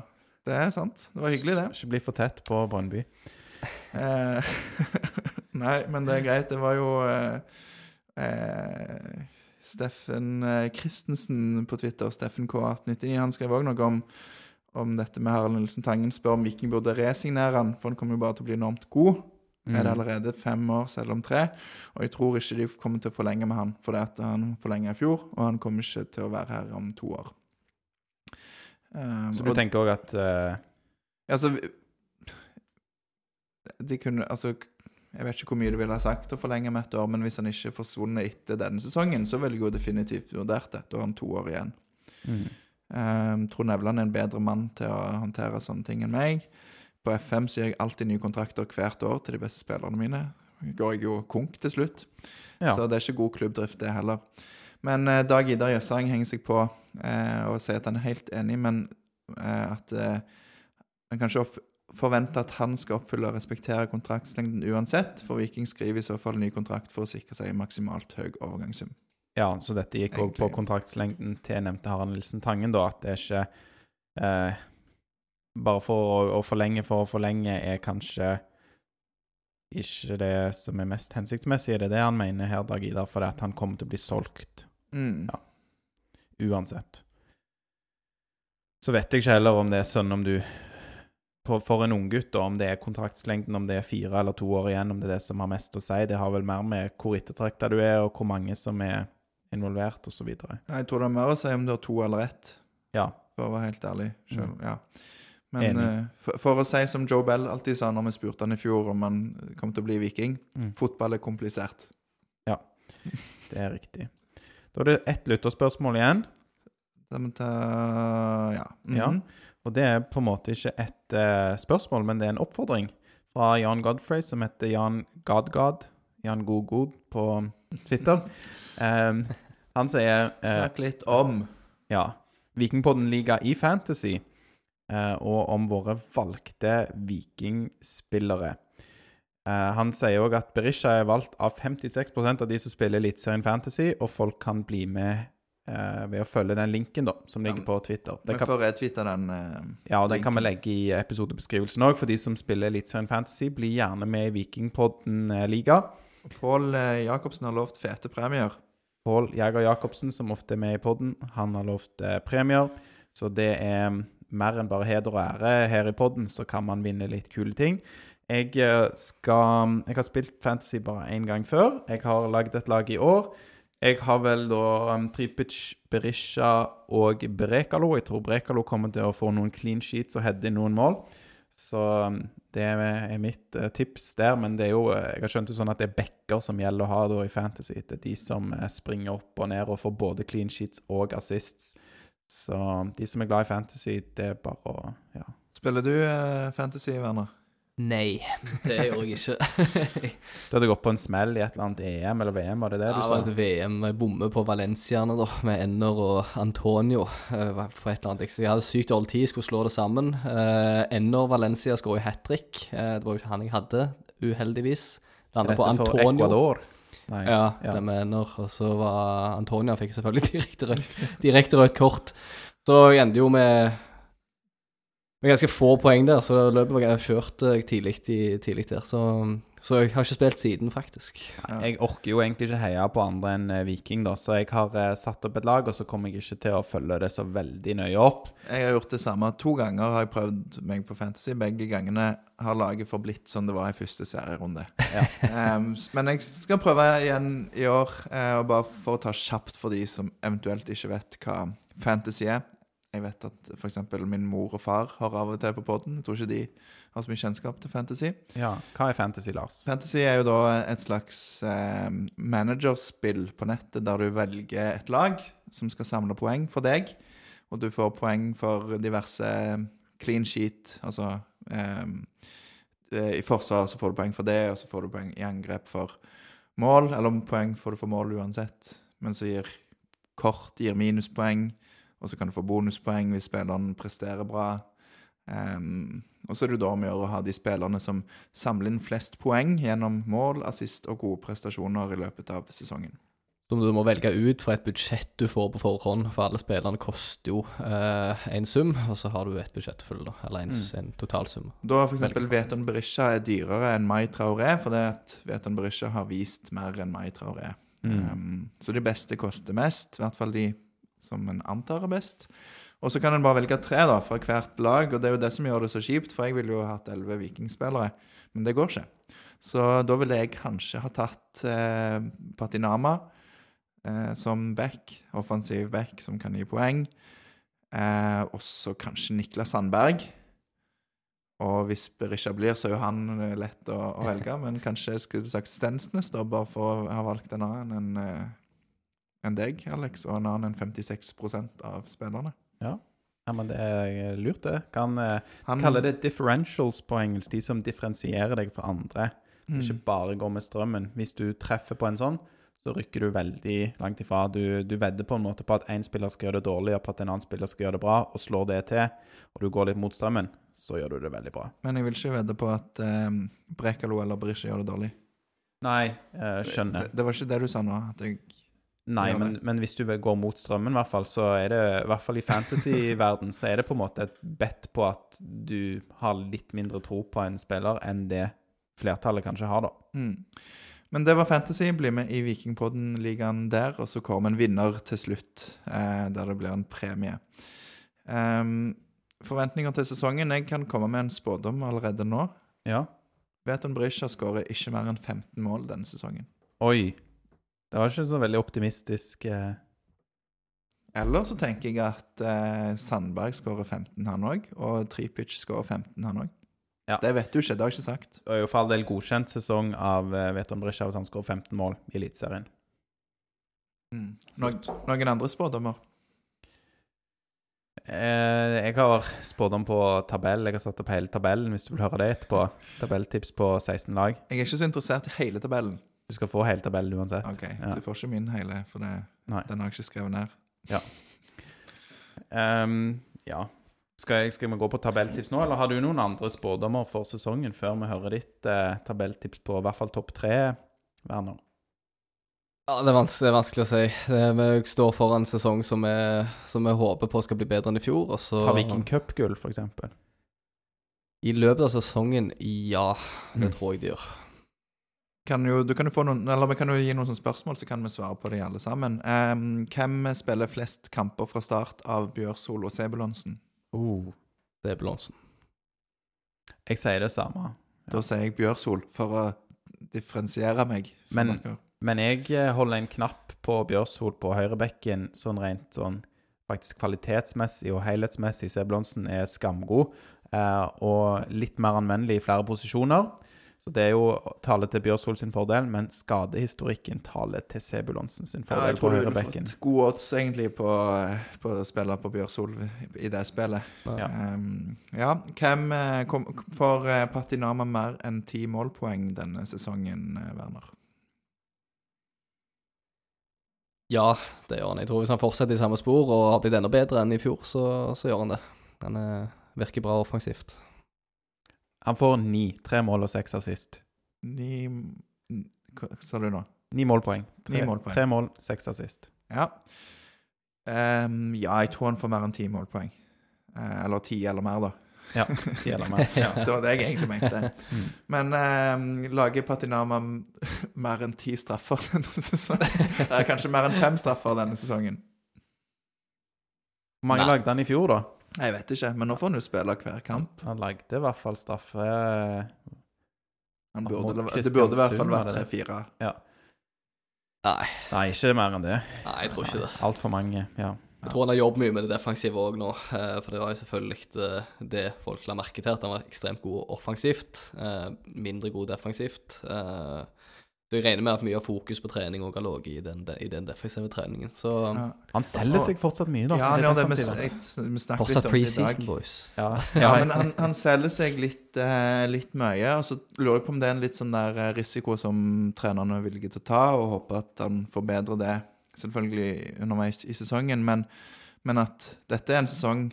det er sant. Det var hyggelig, det. Ikke bli for tett på Brønnby. Eh, [laughs] Nei, men det er greit. Det var jo eh, eh, Steffen eh, Christensen på Twitter, Steffen K1899, han skrev òg noe om, om dette med Harald Nilsen Tangen spør om Viking burde resignere han, for han kommer jo bare til å bli enormt god. Er det allerede fem år, selv om tre? Og jeg tror ikke de kommer til å forlenge med han, fordi at han forlenga i fjor, og han kommer ikke til å være her om to år. Um, Så du og- tenker òg at uh... Altså De kunne Altså Jeg vet ikke hvor mye det ville ha sagt å forlenge med et år, men hvis han ikke forsvunnet etter denne sesongen, så ville jeg jo definitivt vurdert det. Da har han to år igjen. mm. Um, tror Nevland er en bedre mann til å håndtere sånne ting enn meg. På FM så gir jeg alltid nye kontrakter hvert år til de beste spillerne mine. Går jeg jo konk til slutt. Ja. Så det er ikke god klubbdrift, det heller. Men eh, Dag Idar Jøssang henger seg på eh, og sier at han er helt enig, men eh, at han en kan ikke forvente at han skal oppfylle og respektere kontraktslengden uansett, for Viking skriver i så fall ny kontrakt for å sikre seg maksimalt høy overgangssum. Ja, så dette gikk òg på kontraktslengden til nevnte Harald Nilsen Tangen, da. At det er ikke eh, Bare for å, å forlenge for å forlenge er kanskje ikke det som er mest hensiktsmessig. Det Er det han mener her, Dag Idar? Fordi at han kommer til å bli solgt Mm. Ja. uansett. Så vet jeg ikke heller om det er sånn om du For en unggutt, om det er kontraktslengden, om det er fire eller to år igjen, om det er det som har mest å si. Det har vel mer med hvor ettertrakta du er, og hvor mange som er involvert, osv. Jeg tror det er mer å si om du har to eller ett, Ja. for å være helt ærlig. Selv, Mm. ja. Men eh, for, for å si som Joe Bell alltid sa når vi spurte han i fjor om han kom til å bli viking, Mm. fotball er komplisert. Ja, Det er riktig. Da er det ett lytterspørsmål igjen. Ja. mhm. Ja. Og det er på en måte ikke et uh, spørsmål, men det er en oppfordring fra Jan Godfrey, som heter Jan Godgod. Jan Godgod på Twitter. Um, han sier uh, Snakk litt om ja, Vikingpodden liga i Fantasy, uh, og om våre valgte vikingspillere. Uh, han sier òg at Berisha er valgt av 56% av de som spiller Eliteserien Fantasy, og folk kan bli med uh, ved å følge den linken da, som ligger på Twitter. Vi Det kan, får retweete den. Uh, ja, og den kan vi legge i episodebeskrivelsen òg, for de som spiller Eliteserien Fantasy. blir gjerne med i Vikingpodden liga. Pål eh, Jacobsen har lovt fete premier. Pål Jæger Jacobsen, som ofte er med i podden, han har lovt eh, premier. Så det er mer enn bare heder og ære her i podden, så kan man vinne litt kule ting. Jeg eh, skal Jeg har spilt Fantasy bare én gang før. Jeg har lagd et lag i år. Jeg har vel da um, Tripic, Berisha og Brekalo. Jeg tror Brekalo kommer til å få noen clean sheets og heade inn noen mål. Så um, det er mitt eh, tips der. Men det er jo eh, Jeg har skjønt det sånn at det er backer som gjelder å ha da i Fantasy. Det er de som eh, springer opp og ned og får både clean sheets og assists. Så de som er glad i Fantasy, det er bare å Ja. Spiller du Fantasy, Werner? Nei, det gjorde jeg ikke. [laughs] Du hadde gått på en smell i et eller annet EM eller VM, var det det du Ja, du det var et VM jeg bommer på Valenciaene, da, med Enner og Antonio. eh, For et eller annet. Jeg hadde sykt dårlig tid, skulle slå det sammen. Eh, Enner Valencia skåret hat trick. Eh, Det var jo ikke han jeg hadde, uheldigvis. Landa på Antonio. for Ecuador? Nei. Ja, Ja. det med Enner. Og så var Antonio fikk selvfølgelig [laughs] direkte rødt, direkte rødt kort. Så jeg endte jo med med ganske få poeng der, så løpet var jeg kjørt eh, tidlig, tidlig der. Så, så jeg har ikke spilt siden, faktisk. Jeg orker jo egentlig ikke heie på andre enn eh, Viking, da, så jeg har eh, satt opp et lag, og så kommer jeg ikke til å følge det så veldig nøye opp. Jeg har gjort det samme. To ganger har jeg prøvd meg på Fantasy. Begge gangene har laget forblitt som det var i første serierunde. Ja. [laughs] um, men jeg skal prøve igjen i år, uh, og bare for å ta kjapt for de som eventuelt ikke vet hva Fantasy er. Jeg vet at f.eks. min mor og far har av og til på poden. Jeg tror ikke de har så mye kjennskap til Fantasy. Ja, Hva er fantasy, Lars? Fantasy er jo da et slags eh, managerspill på nettet der du velger et lag som skal samle poeng for deg. Og du får poeng for diverse clean sheet, altså eh, I forsvar så får du poeng for det, og så får du poeng i angrep for mål. Eller poeng får du for mål uansett, men så gir kort gir minuspoeng. Og så kan du få bonuspoeng hvis spilleren presterer bra. Um, og så er det da om å gjøre å ha de spillerne som samler inn flest poeng gjennom mål, assist og gode prestasjoner i løpet av sesongen. Som du må velge ut fra et budsjett du får på forhånd, for alle spillerne koster jo eh, en sum, og så har du et budsjett full, da, eller en, mm. en totalsum. Da f.eks. Veton Berisha er dyrere enn Mai Traoré, fordi at Veton Berisha har vist mer enn Mai Traoré. Mm. Um, så de beste koster mest, i hvert fall de som en antar er best. Og så kan en bare velge tre da, fra hvert lag, og det er jo det som gjør det så kjipt, for jeg ville jo hatt elleve vikingspillere, men det går ikke. Så da ville jeg kanskje ha tatt eh, Patinama eh, som back, offensiv back som kan gi poeng. Eh, og så kanskje Niklas Sandberg. Og hvis Berisha blir, så er jo han eh, lett å, å velge, men kanskje jeg skulle sagt Stensnes, da, bare for å ha valgt en annen enn eh, enn deg, Alex, og en annen enn 56% av spillerne. Ja. ja, men det er lurt, det. Kan eh, Han kalle det differentials på engelsk. De som differensierer deg fra andre. Mm. Ikke bare går med strømmen. Hvis du treffer på en sånn, så rykker du veldig langt ifra. Du, du vedder på en måte på at én spiller skal gjøre det dårlig, og på at en annen spiller skal gjøre det bra, og slår det til, og du går litt mot strømmen, så gjør du det veldig bra. Men jeg vil ikke vedde på at eh, Brekalo eller Berisha gjør det dårlig. Nei, jeg skjønner. Det, det var ikke det du sa nå? At jeg Nei, men, men hvis du går mot strømmen, i hvert fall, så er det i hvert fall i fantasy-verden, så er det på en måte et bet på at du har litt mindre tro på en spiller enn det flertallet kanskje har, da. mm. Men det var fantasy. Bli med i Vikingpodden-ligaen der, og så kommer en vinner til slutt, eh, der det blir en premie. Um, forventninger til sesongen? Jeg kan komme med en spådom allerede nå. Ja. Veton Berisha skårer ikke mer enn 15 mål denne sesongen. Oi. Det var ikke så veldig optimistisk. Eh. Eller så tenker jeg at eh, Sandberg skårer 15, han òg. Og Tripic skårer 15, han òg. Ja. Det vet du ikke, det har jeg ikke sagt. Det er jo for all del godkjent sesong av eh, Veton Brisja hvis han skårer 15 mål i Eliteserien. Noen, noen andre spådommer? Eh, jeg har spådom på tabell. Jeg har satt opp hele tabellen, hvis du vil høre det etterpå. Tabelltips på 16 lag. Jeg er ikke så interessert i hele tabellen. Du skal få hele tabellen uansett. Ok, Ja. Du får ikke min hele, for det, den har jeg ikke skrevet ned. Ehm, ja. Skal, jeg, skal vi gå på tabelltips nå, eller har du noen andre spådommer for sesongen før vi hører ditt eh, tabelltips på i hvert fall topp tre, Werner? Ja, det er, vans det er vanskelig å si. Det, vi står foran en sesong som vi, som vi håper på skal bli bedre enn i fjor. Og så Ta Viking Cup-gull, eksempel. I løpet av sesongen, ja. Det Mm. tror jeg de gjør. Kan jo, du kan jo få noen, eller Vi kan jo gi noen sånne spørsmål, så kan vi svare på de alle sammen. Um, hvem spiller flest kamper fra start av Bjørsol og Sebulonsen? Oh. Det er Jeg sier det samme. Da sier jeg Bjørsol, for å differensiere meg. Men- Men jeg eh, holder en knapp på Bjørsol på høyrebekken, sånn rent sånn faktisk kvalitetsmessig og helhetsmessig. Sebulonsen er skamgod uh, og litt mer anvendelig i flere posisjoner. Så det er jo tale til Bjørsvold sin fordel, men skadehistorikken taler til Sebulonsen sin Ja, fordel jeg på tror du ville fått gode odds egentlig på, på å spille på Bjørsvold i det spillet. Ja. Um, ja. Hvem eh, kom, får eh, Patinama mer enn ti målpoeng denne sesongen, eh, Werner? Ja, det gjør han. Jeg tror hvis han fortsetter i samme spor og har blitt enda bedre enn i fjor, så, så gjør han det. Han virker bra offensivt. Han får ni. Tre mål og seks assist. Ni Hva sa du nå? Ni målpoeng. Tre, Ni målpoeng. tre mål, seks assist. Ja. Um, ja, jeg tror han får mer enn ti målpoeng. Uh, eller ti eller mer, da. Ja, ti eller mer. [laughs] Ja, det var det jeg egentlig mente. [laughs] Mm. Men um, lager Patinama mer enn ti straffer [laughs] denne sesongen? Eller kanskje mer enn fem straffer denne sesongen? Hvor mange lagde han i fjor, da? Jeg vet ikke, men nå får han jo spille hver kamp. Han lagde i hvert fall straffe eh, Han burde, det burde i hvert fall vært tre-fire. Nei, Nei, ikke mer enn det. nei, jeg tror ikke det. Altfor mange. Ja. Jeg tror han har jobbet mye med det defensive òg nå, eh, for det var jo selvfølgelig eh, det folk la merke til, at han var ekstremt god offensivt, eh, mindre god defensivt. Så jeg regner med at mye av fokus på trening òg har ligget i den, i den defensive treningen. Så Ja, Han selger seg fortsatt mye, da. ja han gjør det. Vi, jeg, vi snakket fortsatt litt om det i dag. boys. Ja, Ja, men han, han selger seg litt, uh, litt mye. Og så lurer jeg på om det er en litt sånn der eh, risiko som trenerne er villige til å ta, og håper at han forbedrer det selvfølgelig underveis i sesongen. Men, men at dette er en sesong,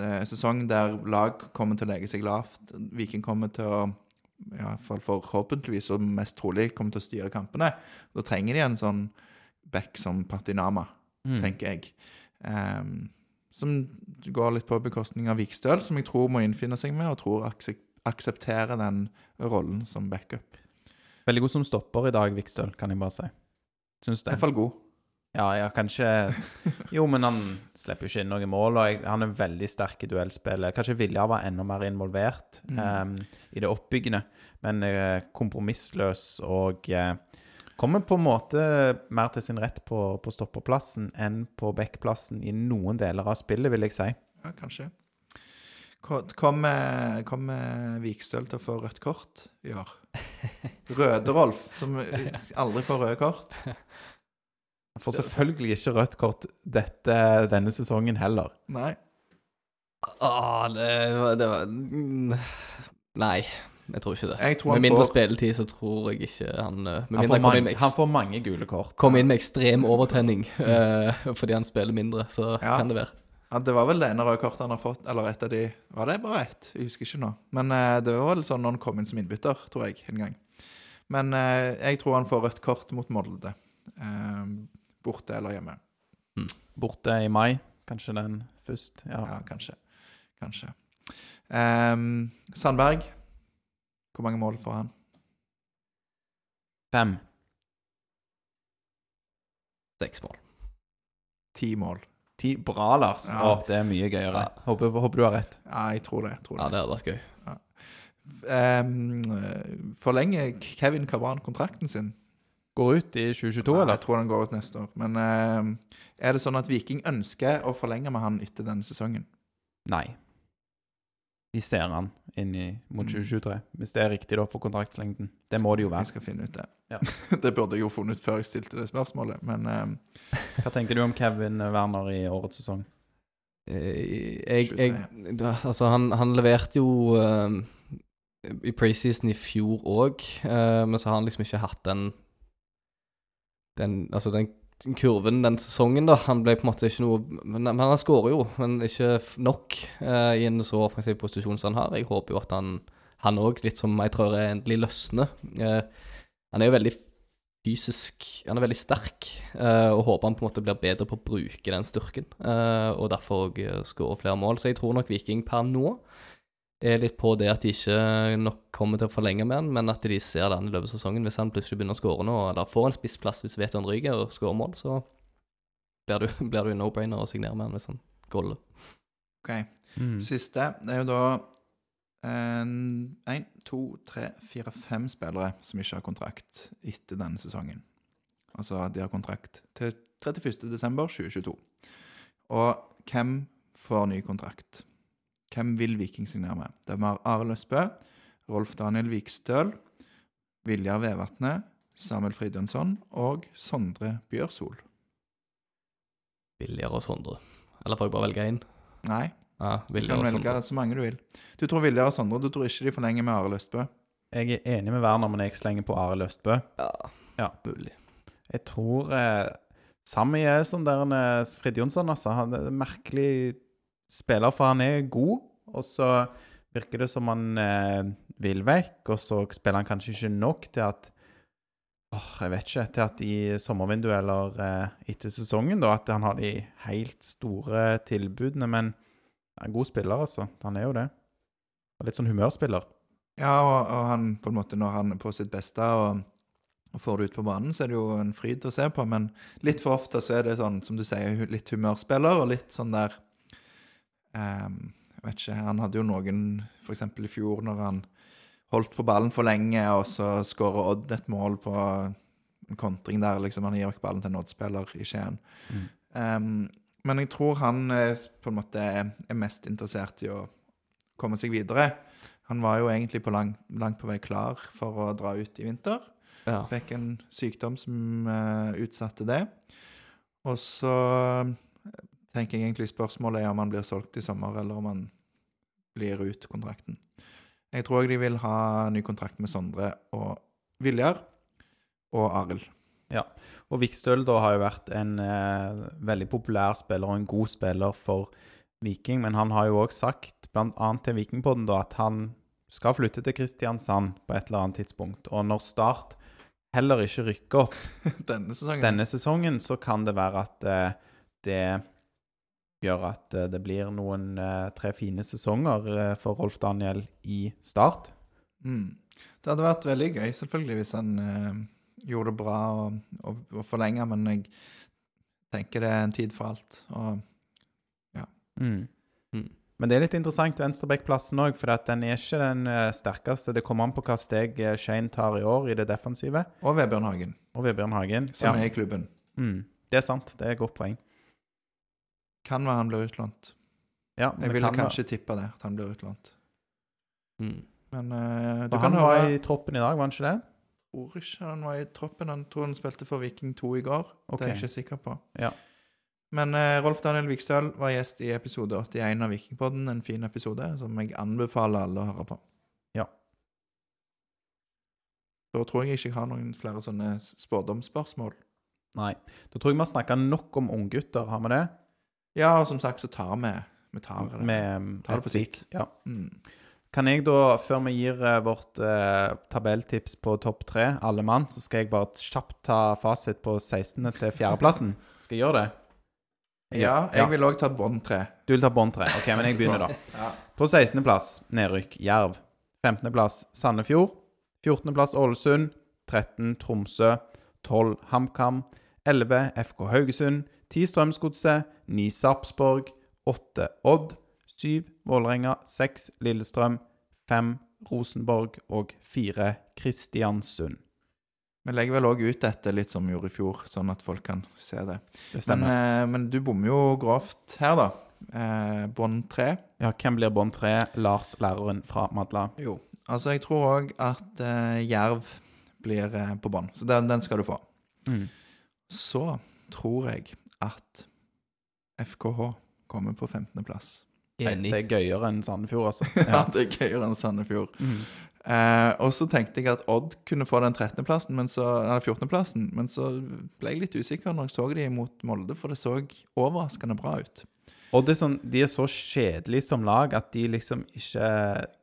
uh, sesong der lag kommer til å legge seg lavt. Viking kommer til å ja, i hvert fall forhåpentligvis og mest trolig kommer til å styre kampene. Da trenger de en sånn back som Patinama Mm. tenker jeg. Um, som går litt på bekostning av Vikstøl, som jeg tror må innfinne seg med, og tror aksep aksepterer den rollen som backup. Veldig god som stopper i dag, Vikstøl, kan jeg bare si. Syns I det. fall god. Ja, ja, kanskje Jo, men han slipper jo ikke inn noen mål, og jeg, han er veldig sterk i duellspillet. Kanskje Viljar var enda mer involvert em, i det oppbyggende, men uh, kompromissløs og uh, kommer på en måte mer til sin rett på, på stopperplassen enn på backplassen i noen deler av spillet, vil jeg si. Ja, kanskje. Ko- Kommer kommer Vikstøl til å få rødt kort i år? [laughs] Røde-Rolf, som aldri får røde kort. [laughs] Han får selvfølgelig ikke rødt kort dette, denne sesongen heller. Nei. Ah, det var, det var mm, Nei, jeg tror ikke det. Jeg tror han med mindre får- spilletid så tror jeg ikke han eh, Med Han mindre får, han kommer mange, med, han eks- får mange gule kort. kommer inn med ekstrem overtenning [laughs] eh, fordi han spiller mindre, så Ja. kan det være. Ja, det var vel det ene røde kortet han har fått, eller et av de Var det bare ett? Jeg husker ikke nå. Men eh, det var vel sånn når han kom inn som innbytter, tror jeg, en gang. Men eh, jeg tror han får rødt kort mot Molde. Eh, borte eller hjemme. Borte i mai, kanskje den først. Ja. Ja, kanskje. Kanskje. Um, Sandberg. Hvor mange mål får han? Fem. Seks mål. Ti mål. Ti. Bra, Lars. Ja. Å, det er mye gøyere. Ja. Håper, håper du har rett. Ja, jeg tror det. Jeg tror Ja, det. det hadde vært gøy. Um, forlenger Kevin Cabran kontrakten sin? Går ut i 2022, Ja, eller? Jeg tror den går ut neste år. Men ehm, er det sånn at Viking ønsker å forlenge med han etter denne sesongen? Nei. De ser han inn i, mot Mm. 2023. Hvis det er riktig da på kontraktslengden. Det må det jo Vi Jeg skal finne ut det. Ja. [laughs] det burde jeg jo funnet ut før jeg stilte det spørsmålet, men ehm, [laughs] Hva tenker du om Kevin Werner i årets sesong? Eh, Jeg, jeg Altså, han, han leverte jo uh, i preseason i fjor òg, men så har han liksom ikke hatt den den, altså den kurven den sesongen, da. Han ble på en måte ikke noe Men, han skårer jo, men ikke nok eh, i en så offensiv posisjon som han har. Jeg håper jo at han han òg, litt som jeg tror er endelig løsner. Eh, han er jo veldig fysisk Han er veldig sterk, eh, og håper han på en måte blir bedre på å bruke den styrken. eh, og derfor òg skårer flere mål. Så jeg tror nok Viking per nå er litt på det at de ikke nok kommer til å forlenge med han, men at de ser det an i løpet av sesongen. Hvis han plutselig begynner å skåre nå, eller får en spissplass hvis vet han ryker og skårer mål, så blir du, [laughs] blir du en no-brainer å signere med han hvis han goller. OK. Mm. Siste det er jo da én, to, tre, fire, fem spillere som ikke har kontrakt etter denne sesongen. Altså de har kontrakt til 31.12.2022. Og hvem får ny kontrakt? Hvem vil Viking signere med? Det var Arild Østbø, Rolf Daniel Vikstøl, Viljar Vevatnet, Samuel Fridjonsson og Sondre Bjørsol. Viljar og Sondre. Eller får jeg bare velge én? Nei, Ja, du kan velge Sondre. så mange du vil. Du tror Viljar og Sondre, du tror ikke de forlenger med Arild Østbø? Jeg er enig med Werner, men jeg slenger på Arild Østbø. Ja, Ja. mulig. Jeg tror eh, Sammy er sånn der eh, altså. Han er merkelig spiller, for han er god, og så virker det som han eh, vil vekk, og så spiller han kanskje ikke nok til at Åh, jeg vet ikke. Til at i sommervinduet eller eh, etter sesongen, da, at han har de helt store tilbudene. Men han er en god spiller, altså. Han er jo det. Og litt sånn humørspiller. Ja, og, og han på en måte når han er på sitt beste og, og får det ut på banen, så er det jo en fryd å se på. Men litt for ofte så er det sånn, som du sier, litt humørspiller og litt sånn der ehm, Jeg vet ikke, han hadde jo noen f.eks. i fjor når han holdt på ballen for lenge, og så skårer Odd et mål på en kontring der, liksom. Han gir ikke ballen til en Odd-spiller i Skien. Mm. Ehm, men jeg tror han eh, på en måte er mest interessert i å komme seg videre. Han var jo egentlig på lang, langt på vei klar for å dra ut i vinter. Ja. Fikk en sykdom som uh, utsatte det. Og så tenker jeg egentlig spørsmålet er om han blir solgt i sommer, eller om han blir ut kontrakten. Jeg tror de vil ha ny kontrakt med Sondre og Viljar og Arild. Og Vikstøl da har jo vært en eh, veldig populær spiller og en god spiller for Viking, men han har jo òg sagt, bl.a. til Vikingpodden, da, at han skal flytte til Kristiansand på et eller annet tidspunkt. Og når Start heller ikke rykker opp [laughs] Denne sesongen. denne sesongen, så kan det være at eh, det gjør at eh, det blir noen eh, tre fine sesonger eh, for Rolf Daniel i Start. Mm. Det hadde vært veldig gøy, selvfølgelig, hvis han eh, gjorde det bra og, og, og forlenga, men jeg, tenker det er en tid for alt. Og Mm. Mm. Men det er litt interessant venstrebackplassen òg, for at den er ikke den sterkeste. Det kommer an på hva steg Shane tar i år i det defensive. Og Vebjørn Hagen, Og Vebjørn Hagen. som Ja. er i klubben. Mm. Det er sant. Det er et godt poeng. Kan være han blir utlånt. Ja, Jeg ville kan kanskje tippe det, at han blir utlånt. Mm. Men uh, du kan han var i troppen i dag, var han ikke det? tror ikke han var i troppen. Han tror han spilte for Viking 2 i går. Okay. Det er jeg ikke sikker på. Ja. Men uh, Rolf Daniel Vikstøl var gjest i episode 81 av Vikingpodden. En fin episode som jeg anbefaler alle å høre på. Ja. Da tror jeg ikke jeg har noen flere sånne spådomsspørsmål. Nei. Da tror jeg vi har snakka nok om unggutter, har vi det? Ja, og som sagt så tar vi Vi tar det. Med um, Tar det på sikt. Ja. Mm. Kan jeg da, før vi gir eh, vårt eh, tabelltips på topp tre, alle mann, så skal jeg bare kjapt ta fasit på 16. til 4.-plassen? Skal jeg gjøre det? Ja, jeg vil òg ta bånd tre. Du vil ta bånd tre? OK, men jeg begynner, da. [laughs] Ja. På 16.-plass nedrykk Jerv. 15.-plass Sandefjord. 14.-plass Ålesund. 13. Tromsø. 12. HamKam. 11. FK Haugesund. 10. Strømsgodset. 9. Sarpsborg. 8. Odd. 7. Vålerenga. 6. Lillestrøm. 5. Rosenborg. Og 4. Kristiansund. Vi legger vel òg ut dette litt som vi gjorde i fjor, sånn at folk kan se det. Det Men, eh, men du bommer jo grovt her, da. Eh, bånd tre. Ja, hvem blir bånd tre? Lars, læreren fra Madla. Jo. Altså, jeg tror òg at eh, Jerv blir eh, på bånd, Så den, den skal du få. Mm. Så tror jeg at FKH kommer på 15.-plass. Enig. Det er gøyere enn Sandefjord, altså. [laughs] Ja, [laughs] det er gøyere enn Sandefjord. Mm. Eh, og så tenkte jeg at Odd kunne få den 13.-plassen, men eller 14.-plassen, men så ble jeg litt usikker når jeg så de mot Molde, for det så overraskende bra ut. Odd er sånn, de er så kjedelige som lag at de liksom ikke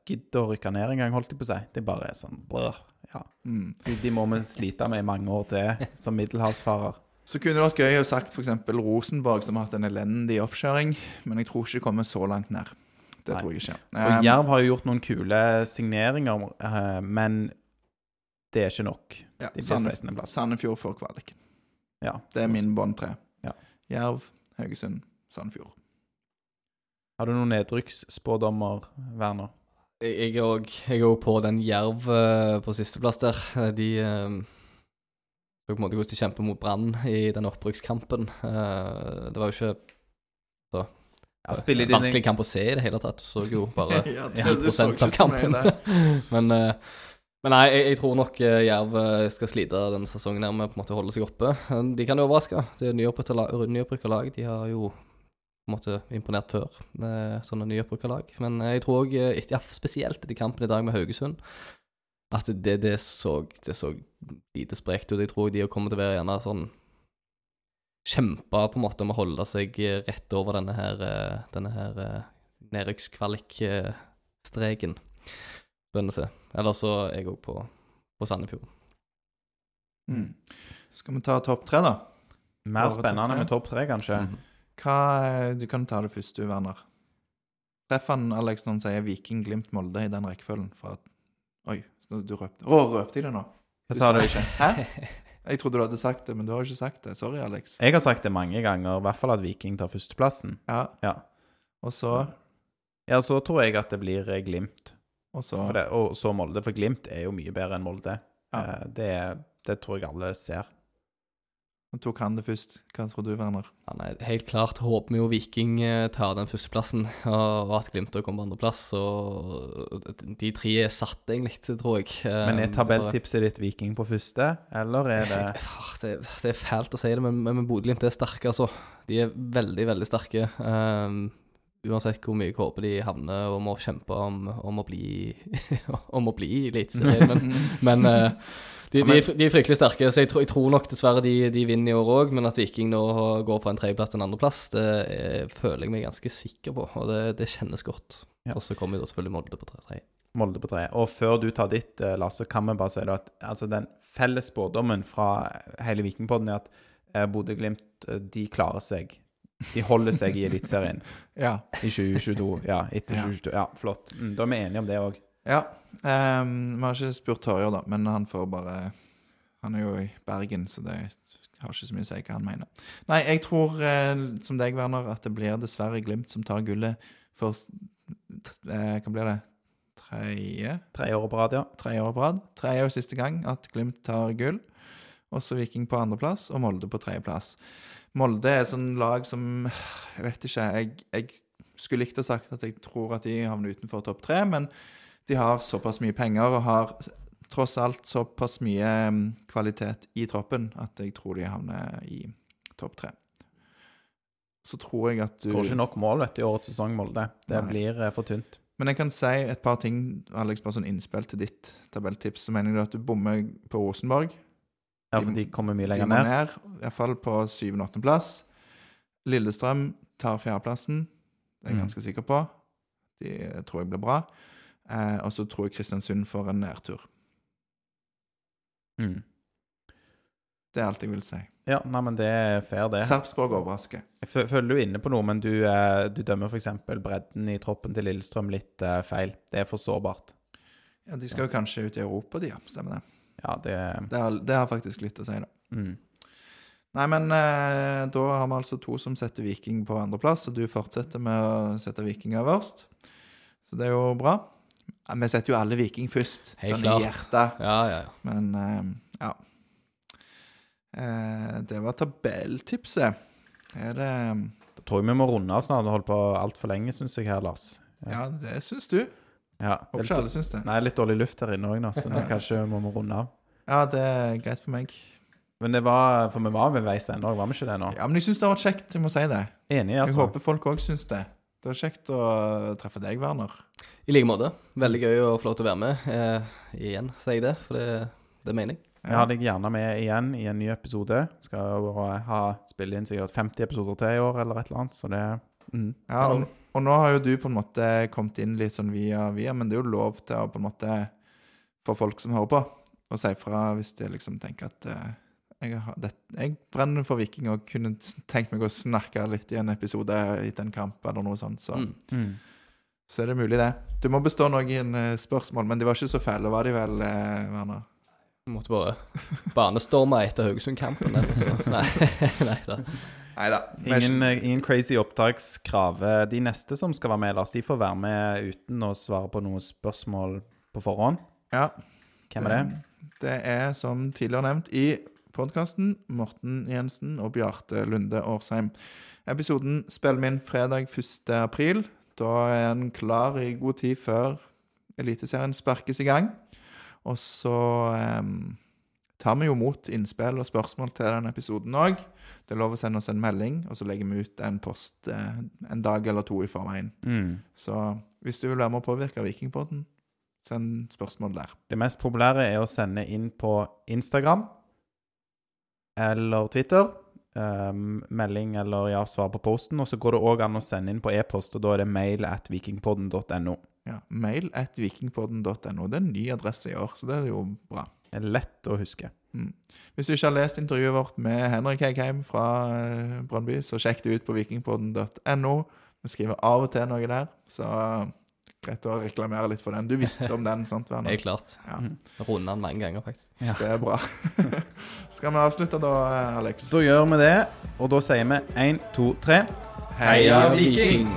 gidder å rykke ned engang, holdt de på å si. Det bare er sånn brr. Ja. Mm. De, de må vi slite med i mange år til som middelhavsfarer. Så kunne det vært gøy å sagt f.eks. Rosenborg, som har hatt en elendig oppkjøring, men jeg tror ikke det kommer så langt ned. Det Nei. tror jeg ikke. Og Um, Jerv har jo gjort noen kule signeringer, eh, men det er ikke nok. ja, De blir 16.-plass. Sandefjord får kvalik. Ja. Det er min bånd tre. Ja. Jerv, Haugesund, Sandefjord. Har du noen nedrykksspådommer, Werner? Jeg er òg på den Jerv eh, på sisteplass der. Eh, De eh, på en måte hvordan de kjemper mot Brann i den opprykkskampen. Eh, det var jo ikke så Ja, spiller vanskelig kamp å se i det hele tatt. Du så jo bare [laughs] Ja, 10 det 1 av kampen. [laughs] men, eh, men nei, jeg, jeg tror nok eh, Jerv eh, skal slite denne sesongen her med på en måte å holde seg oppe. Eh, De kan jo overraske. Det er nyopprykka lag. De har jo på en måte imponert før, eh, sånne nyopprykka lag. Men eh, jeg tror òg, spesielt etter kampen i dag med Haugesund, at det, det, så, det så lite sprekt ut. Jeg tror de kommer til å være gjerne sånn Kjempe på en måte om å holde seg eh, rett over denne her, eh, denne her nedrykkskvalikstreken. nedrykkskvalik-streken. Spennende å se. Eller så er jeg òg på, på Sandefjord. Mm. Skal vi ta topp tre, da? Mer Bare spennende tre? med topp tre, kanskje. Mhm. Hva, eh, du kan ta det først, du, Werner. Treff han Alex når han sier Viking, Glimt, Molde i den rekkefølgen. fra du røpte Å, røpte jeg det nå? Hva sa du? ikke? Hæ? [laughs] Jeg trodde du hadde sagt det, men du har ikke sagt det. Sorry, Alex. Jeg har sagt det mange ganger, i hvert fall at Viking tar førsteplassen. Ja, Ja. og så ja, så tror jeg at det blir eh, Glimt. Og så det, og så Molde, for Glimt er jo mye bedre enn Molde. Ja. Eh, Det, det tror jeg alle ser. Nå tok han det først. Hva tror du, Werner? Ja, nei, helt klart håper vi jo Viking eh, tar den førsteplassen, [laughs] og, at Glimt kommer på andreplass. Og de tre er satt, egentlig, tror jeg. Eh, Men er det tabelltipset ditt Viking på første, eller er det Ah, Det, det er fælt å si det, men, men Bodø-Glimt er sterke, altså. De er veldig, veldig sterke. Um, uansett hvor mye jeg håper de havner og må kjempe om, om å bli [laughs] Om å bli i Eliteserien. Men, [laughs] men eh, de, de, er, de er fryktelig sterke, så jeg, tror- jeg tror nok dessverre de, de vinner i år òg. Men at Viking nå går fra en tredjeplass til en andreplass, det er, føler jeg meg ganske sikker på. Og det, det kjennes godt. Ja. Og så kommer jo da selvfølgelig Molde på tredje. Molde på tre? Og før du tar ditt, Lars, så kan vi bare si at altså, den felles spådommen fra hele Vikingpodden er at eh, Bodø-Glimt eh, de klarer seg. De holder seg i Eliteserien [laughs] Ja. i 2022. Ja, etter 2022. Ja, flott. Mm, da er vi enige om det òg. Ja. Um, vi har ikke spurt Torjer, da, men han får bare Han er jo i Bergen, så det har ikke så mye å si hva han mener. Nei, jeg tror, eh, som deg, Werner, at det blir dessverre Glimt som tar gullet for eh, Hva blir det? Tredje? Tre år på rad, ja. Tredje år på rad. Tredje og siste gang at Glimt tar gull. Også Viking på andreplass og Molde på tredjeplass. Molde er et sånn lag som Jeg vet ikke. Jeg, jeg skulle likt å sagt at jeg tror at de havner utenfor topp tre, men de har såpass mye penger og har tross alt såpass mye kvalitet i troppen at jeg tror de havner i topp tre. Så tror jeg at du Skårer ikke nok mål vet du, i årets sesong, Molde. Det Nei. blir eh, for tynt. Men jeg kan si et par ting, Alex, bare sånn innspill til ditt tabelltips. Så mener du at du bommer på Rosenborg. Ja, for de kommer mye lenger ned, ned. iallfall på syvende- og åttendeplass. Lillestrøm tar fjerdeplassen, det er jeg Mm. ganske sikker på. De tror jeg blir bra. Eh, og så tror jeg Kristiansund får en nedtur. Mm. Det er alt jeg vil si. Ja, nei, men det er fair, det. Sarpsborg overrasker. Jeg fø- føler du er inne på noe, men du, eh, du dømmer f.eks. bredden i troppen til Lillestrøm litt eh, feil. Det er for sårbart. Ja, de skal jo kanskje ut i Europa, de, ja. Stemmer det. Ja, det Det har, det har faktisk litt å si, da. mm. Nei, men eh, da har vi altså to som setter Viking på andreplass, og du fortsetter med å sette Viking øverst. Så det er jo bra. Vi setter jo alle Viking først, Helt sånn klart. i hjertet. Ja, ja, ja. Men eh, ja. Eh, det var tabelltipset. Er det Da tror jeg vi må runde av snart. Det holder på altfor lenge, syns jeg her, Lars. Ja, det syns du. Ja, det Håper er ikke alle litt, syns det. nei, litt dårlig luft her inne òg, så nå [laughs] kanskje må vi runde av. Ja, det er greit for meg. Men det var For vi var ved veis ende òg, var vi ikke det nå? Ja, Men jeg syns det har vært kjekt, jeg må si det. Enig, Jeg altså. håper folk òg syns det. Det var kjekt å treffe deg, Werner. I like måte. Veldig gøy og flott å være med eh, igjen, sier jeg det. For det, det mener jeg. Jeg har deg gjerne med igjen i en ny episode. Skal jo ha spille inn sikkert 50 episoder til i år, eller et eller annet, så det mm. Ja, og, og nå har jo du på en måte kommet inn litt sånn via via, men det er jo lov til å på en måte for folk som hører på, å si fra hvis de liksom tenker at eh, jeg, har, det, jeg brenner for Viking og kunne tenkt meg å snakke litt i en episode etter en kamp eller noe sånt, så, Mm. Mm. Så er det mulig, det. Du må bestå noen eh, spørsmål, men de var ikke så fæle, var de vel, Werner? Werner? Måtte bare banestorme etter Haugesund-kampen. eller. [laughs] Nei, [laughs] nei da. Neida. Ingen, eh, ingen crazy opptakskrav. Eh, De neste som skal være med, Lars, de får være med uten å svare på noen spørsmål på forhånd. Ja. Hvem er det? Det er som tidligere nevnt i podkasten Morten Jensen og Bjarte Lunde Årsheim. Episoden spiller vi inn fredag 1. april. Da er den klar i god tid før Eliteserien sparkes i gang. Og så em, tar vi jo mot innspill og spørsmål til den episoden òg. Det er lov å sende oss en melding, og så legger vi ut en post eh, en dag eller to i forveien. Mm. Så hvis du vil være med å påvirke Vikingpodden, send spørsmål der. Det mest populære er å sende inn på Instagram eller Twitter. Ehm, melding eller ja, svar på posten. Og så går det òg an å sende inn på e-post, og da er det mail at vikingpodden.no. Ja, Mail at vikingpodden.no. Det er en ny adresse i år, så det er jo bra. Det er lett å huske. Mm. Hvis du ikke har lest intervjuet vårt med Henrik Heikheim fra eh, Brønnby, så sjekk det ut på vikingpodden.no. Vi skriver av og til noe der, så greit å reklamere litt for den. Du visste om den, sant, Werner? [laughs] er klart. Ja, Runde den mange ganger, faktisk. det er bra. [laughs] Skal vi avslutte da, Alex? Da gjør vi det, og da sier vi én, to, tre. Heia Viking!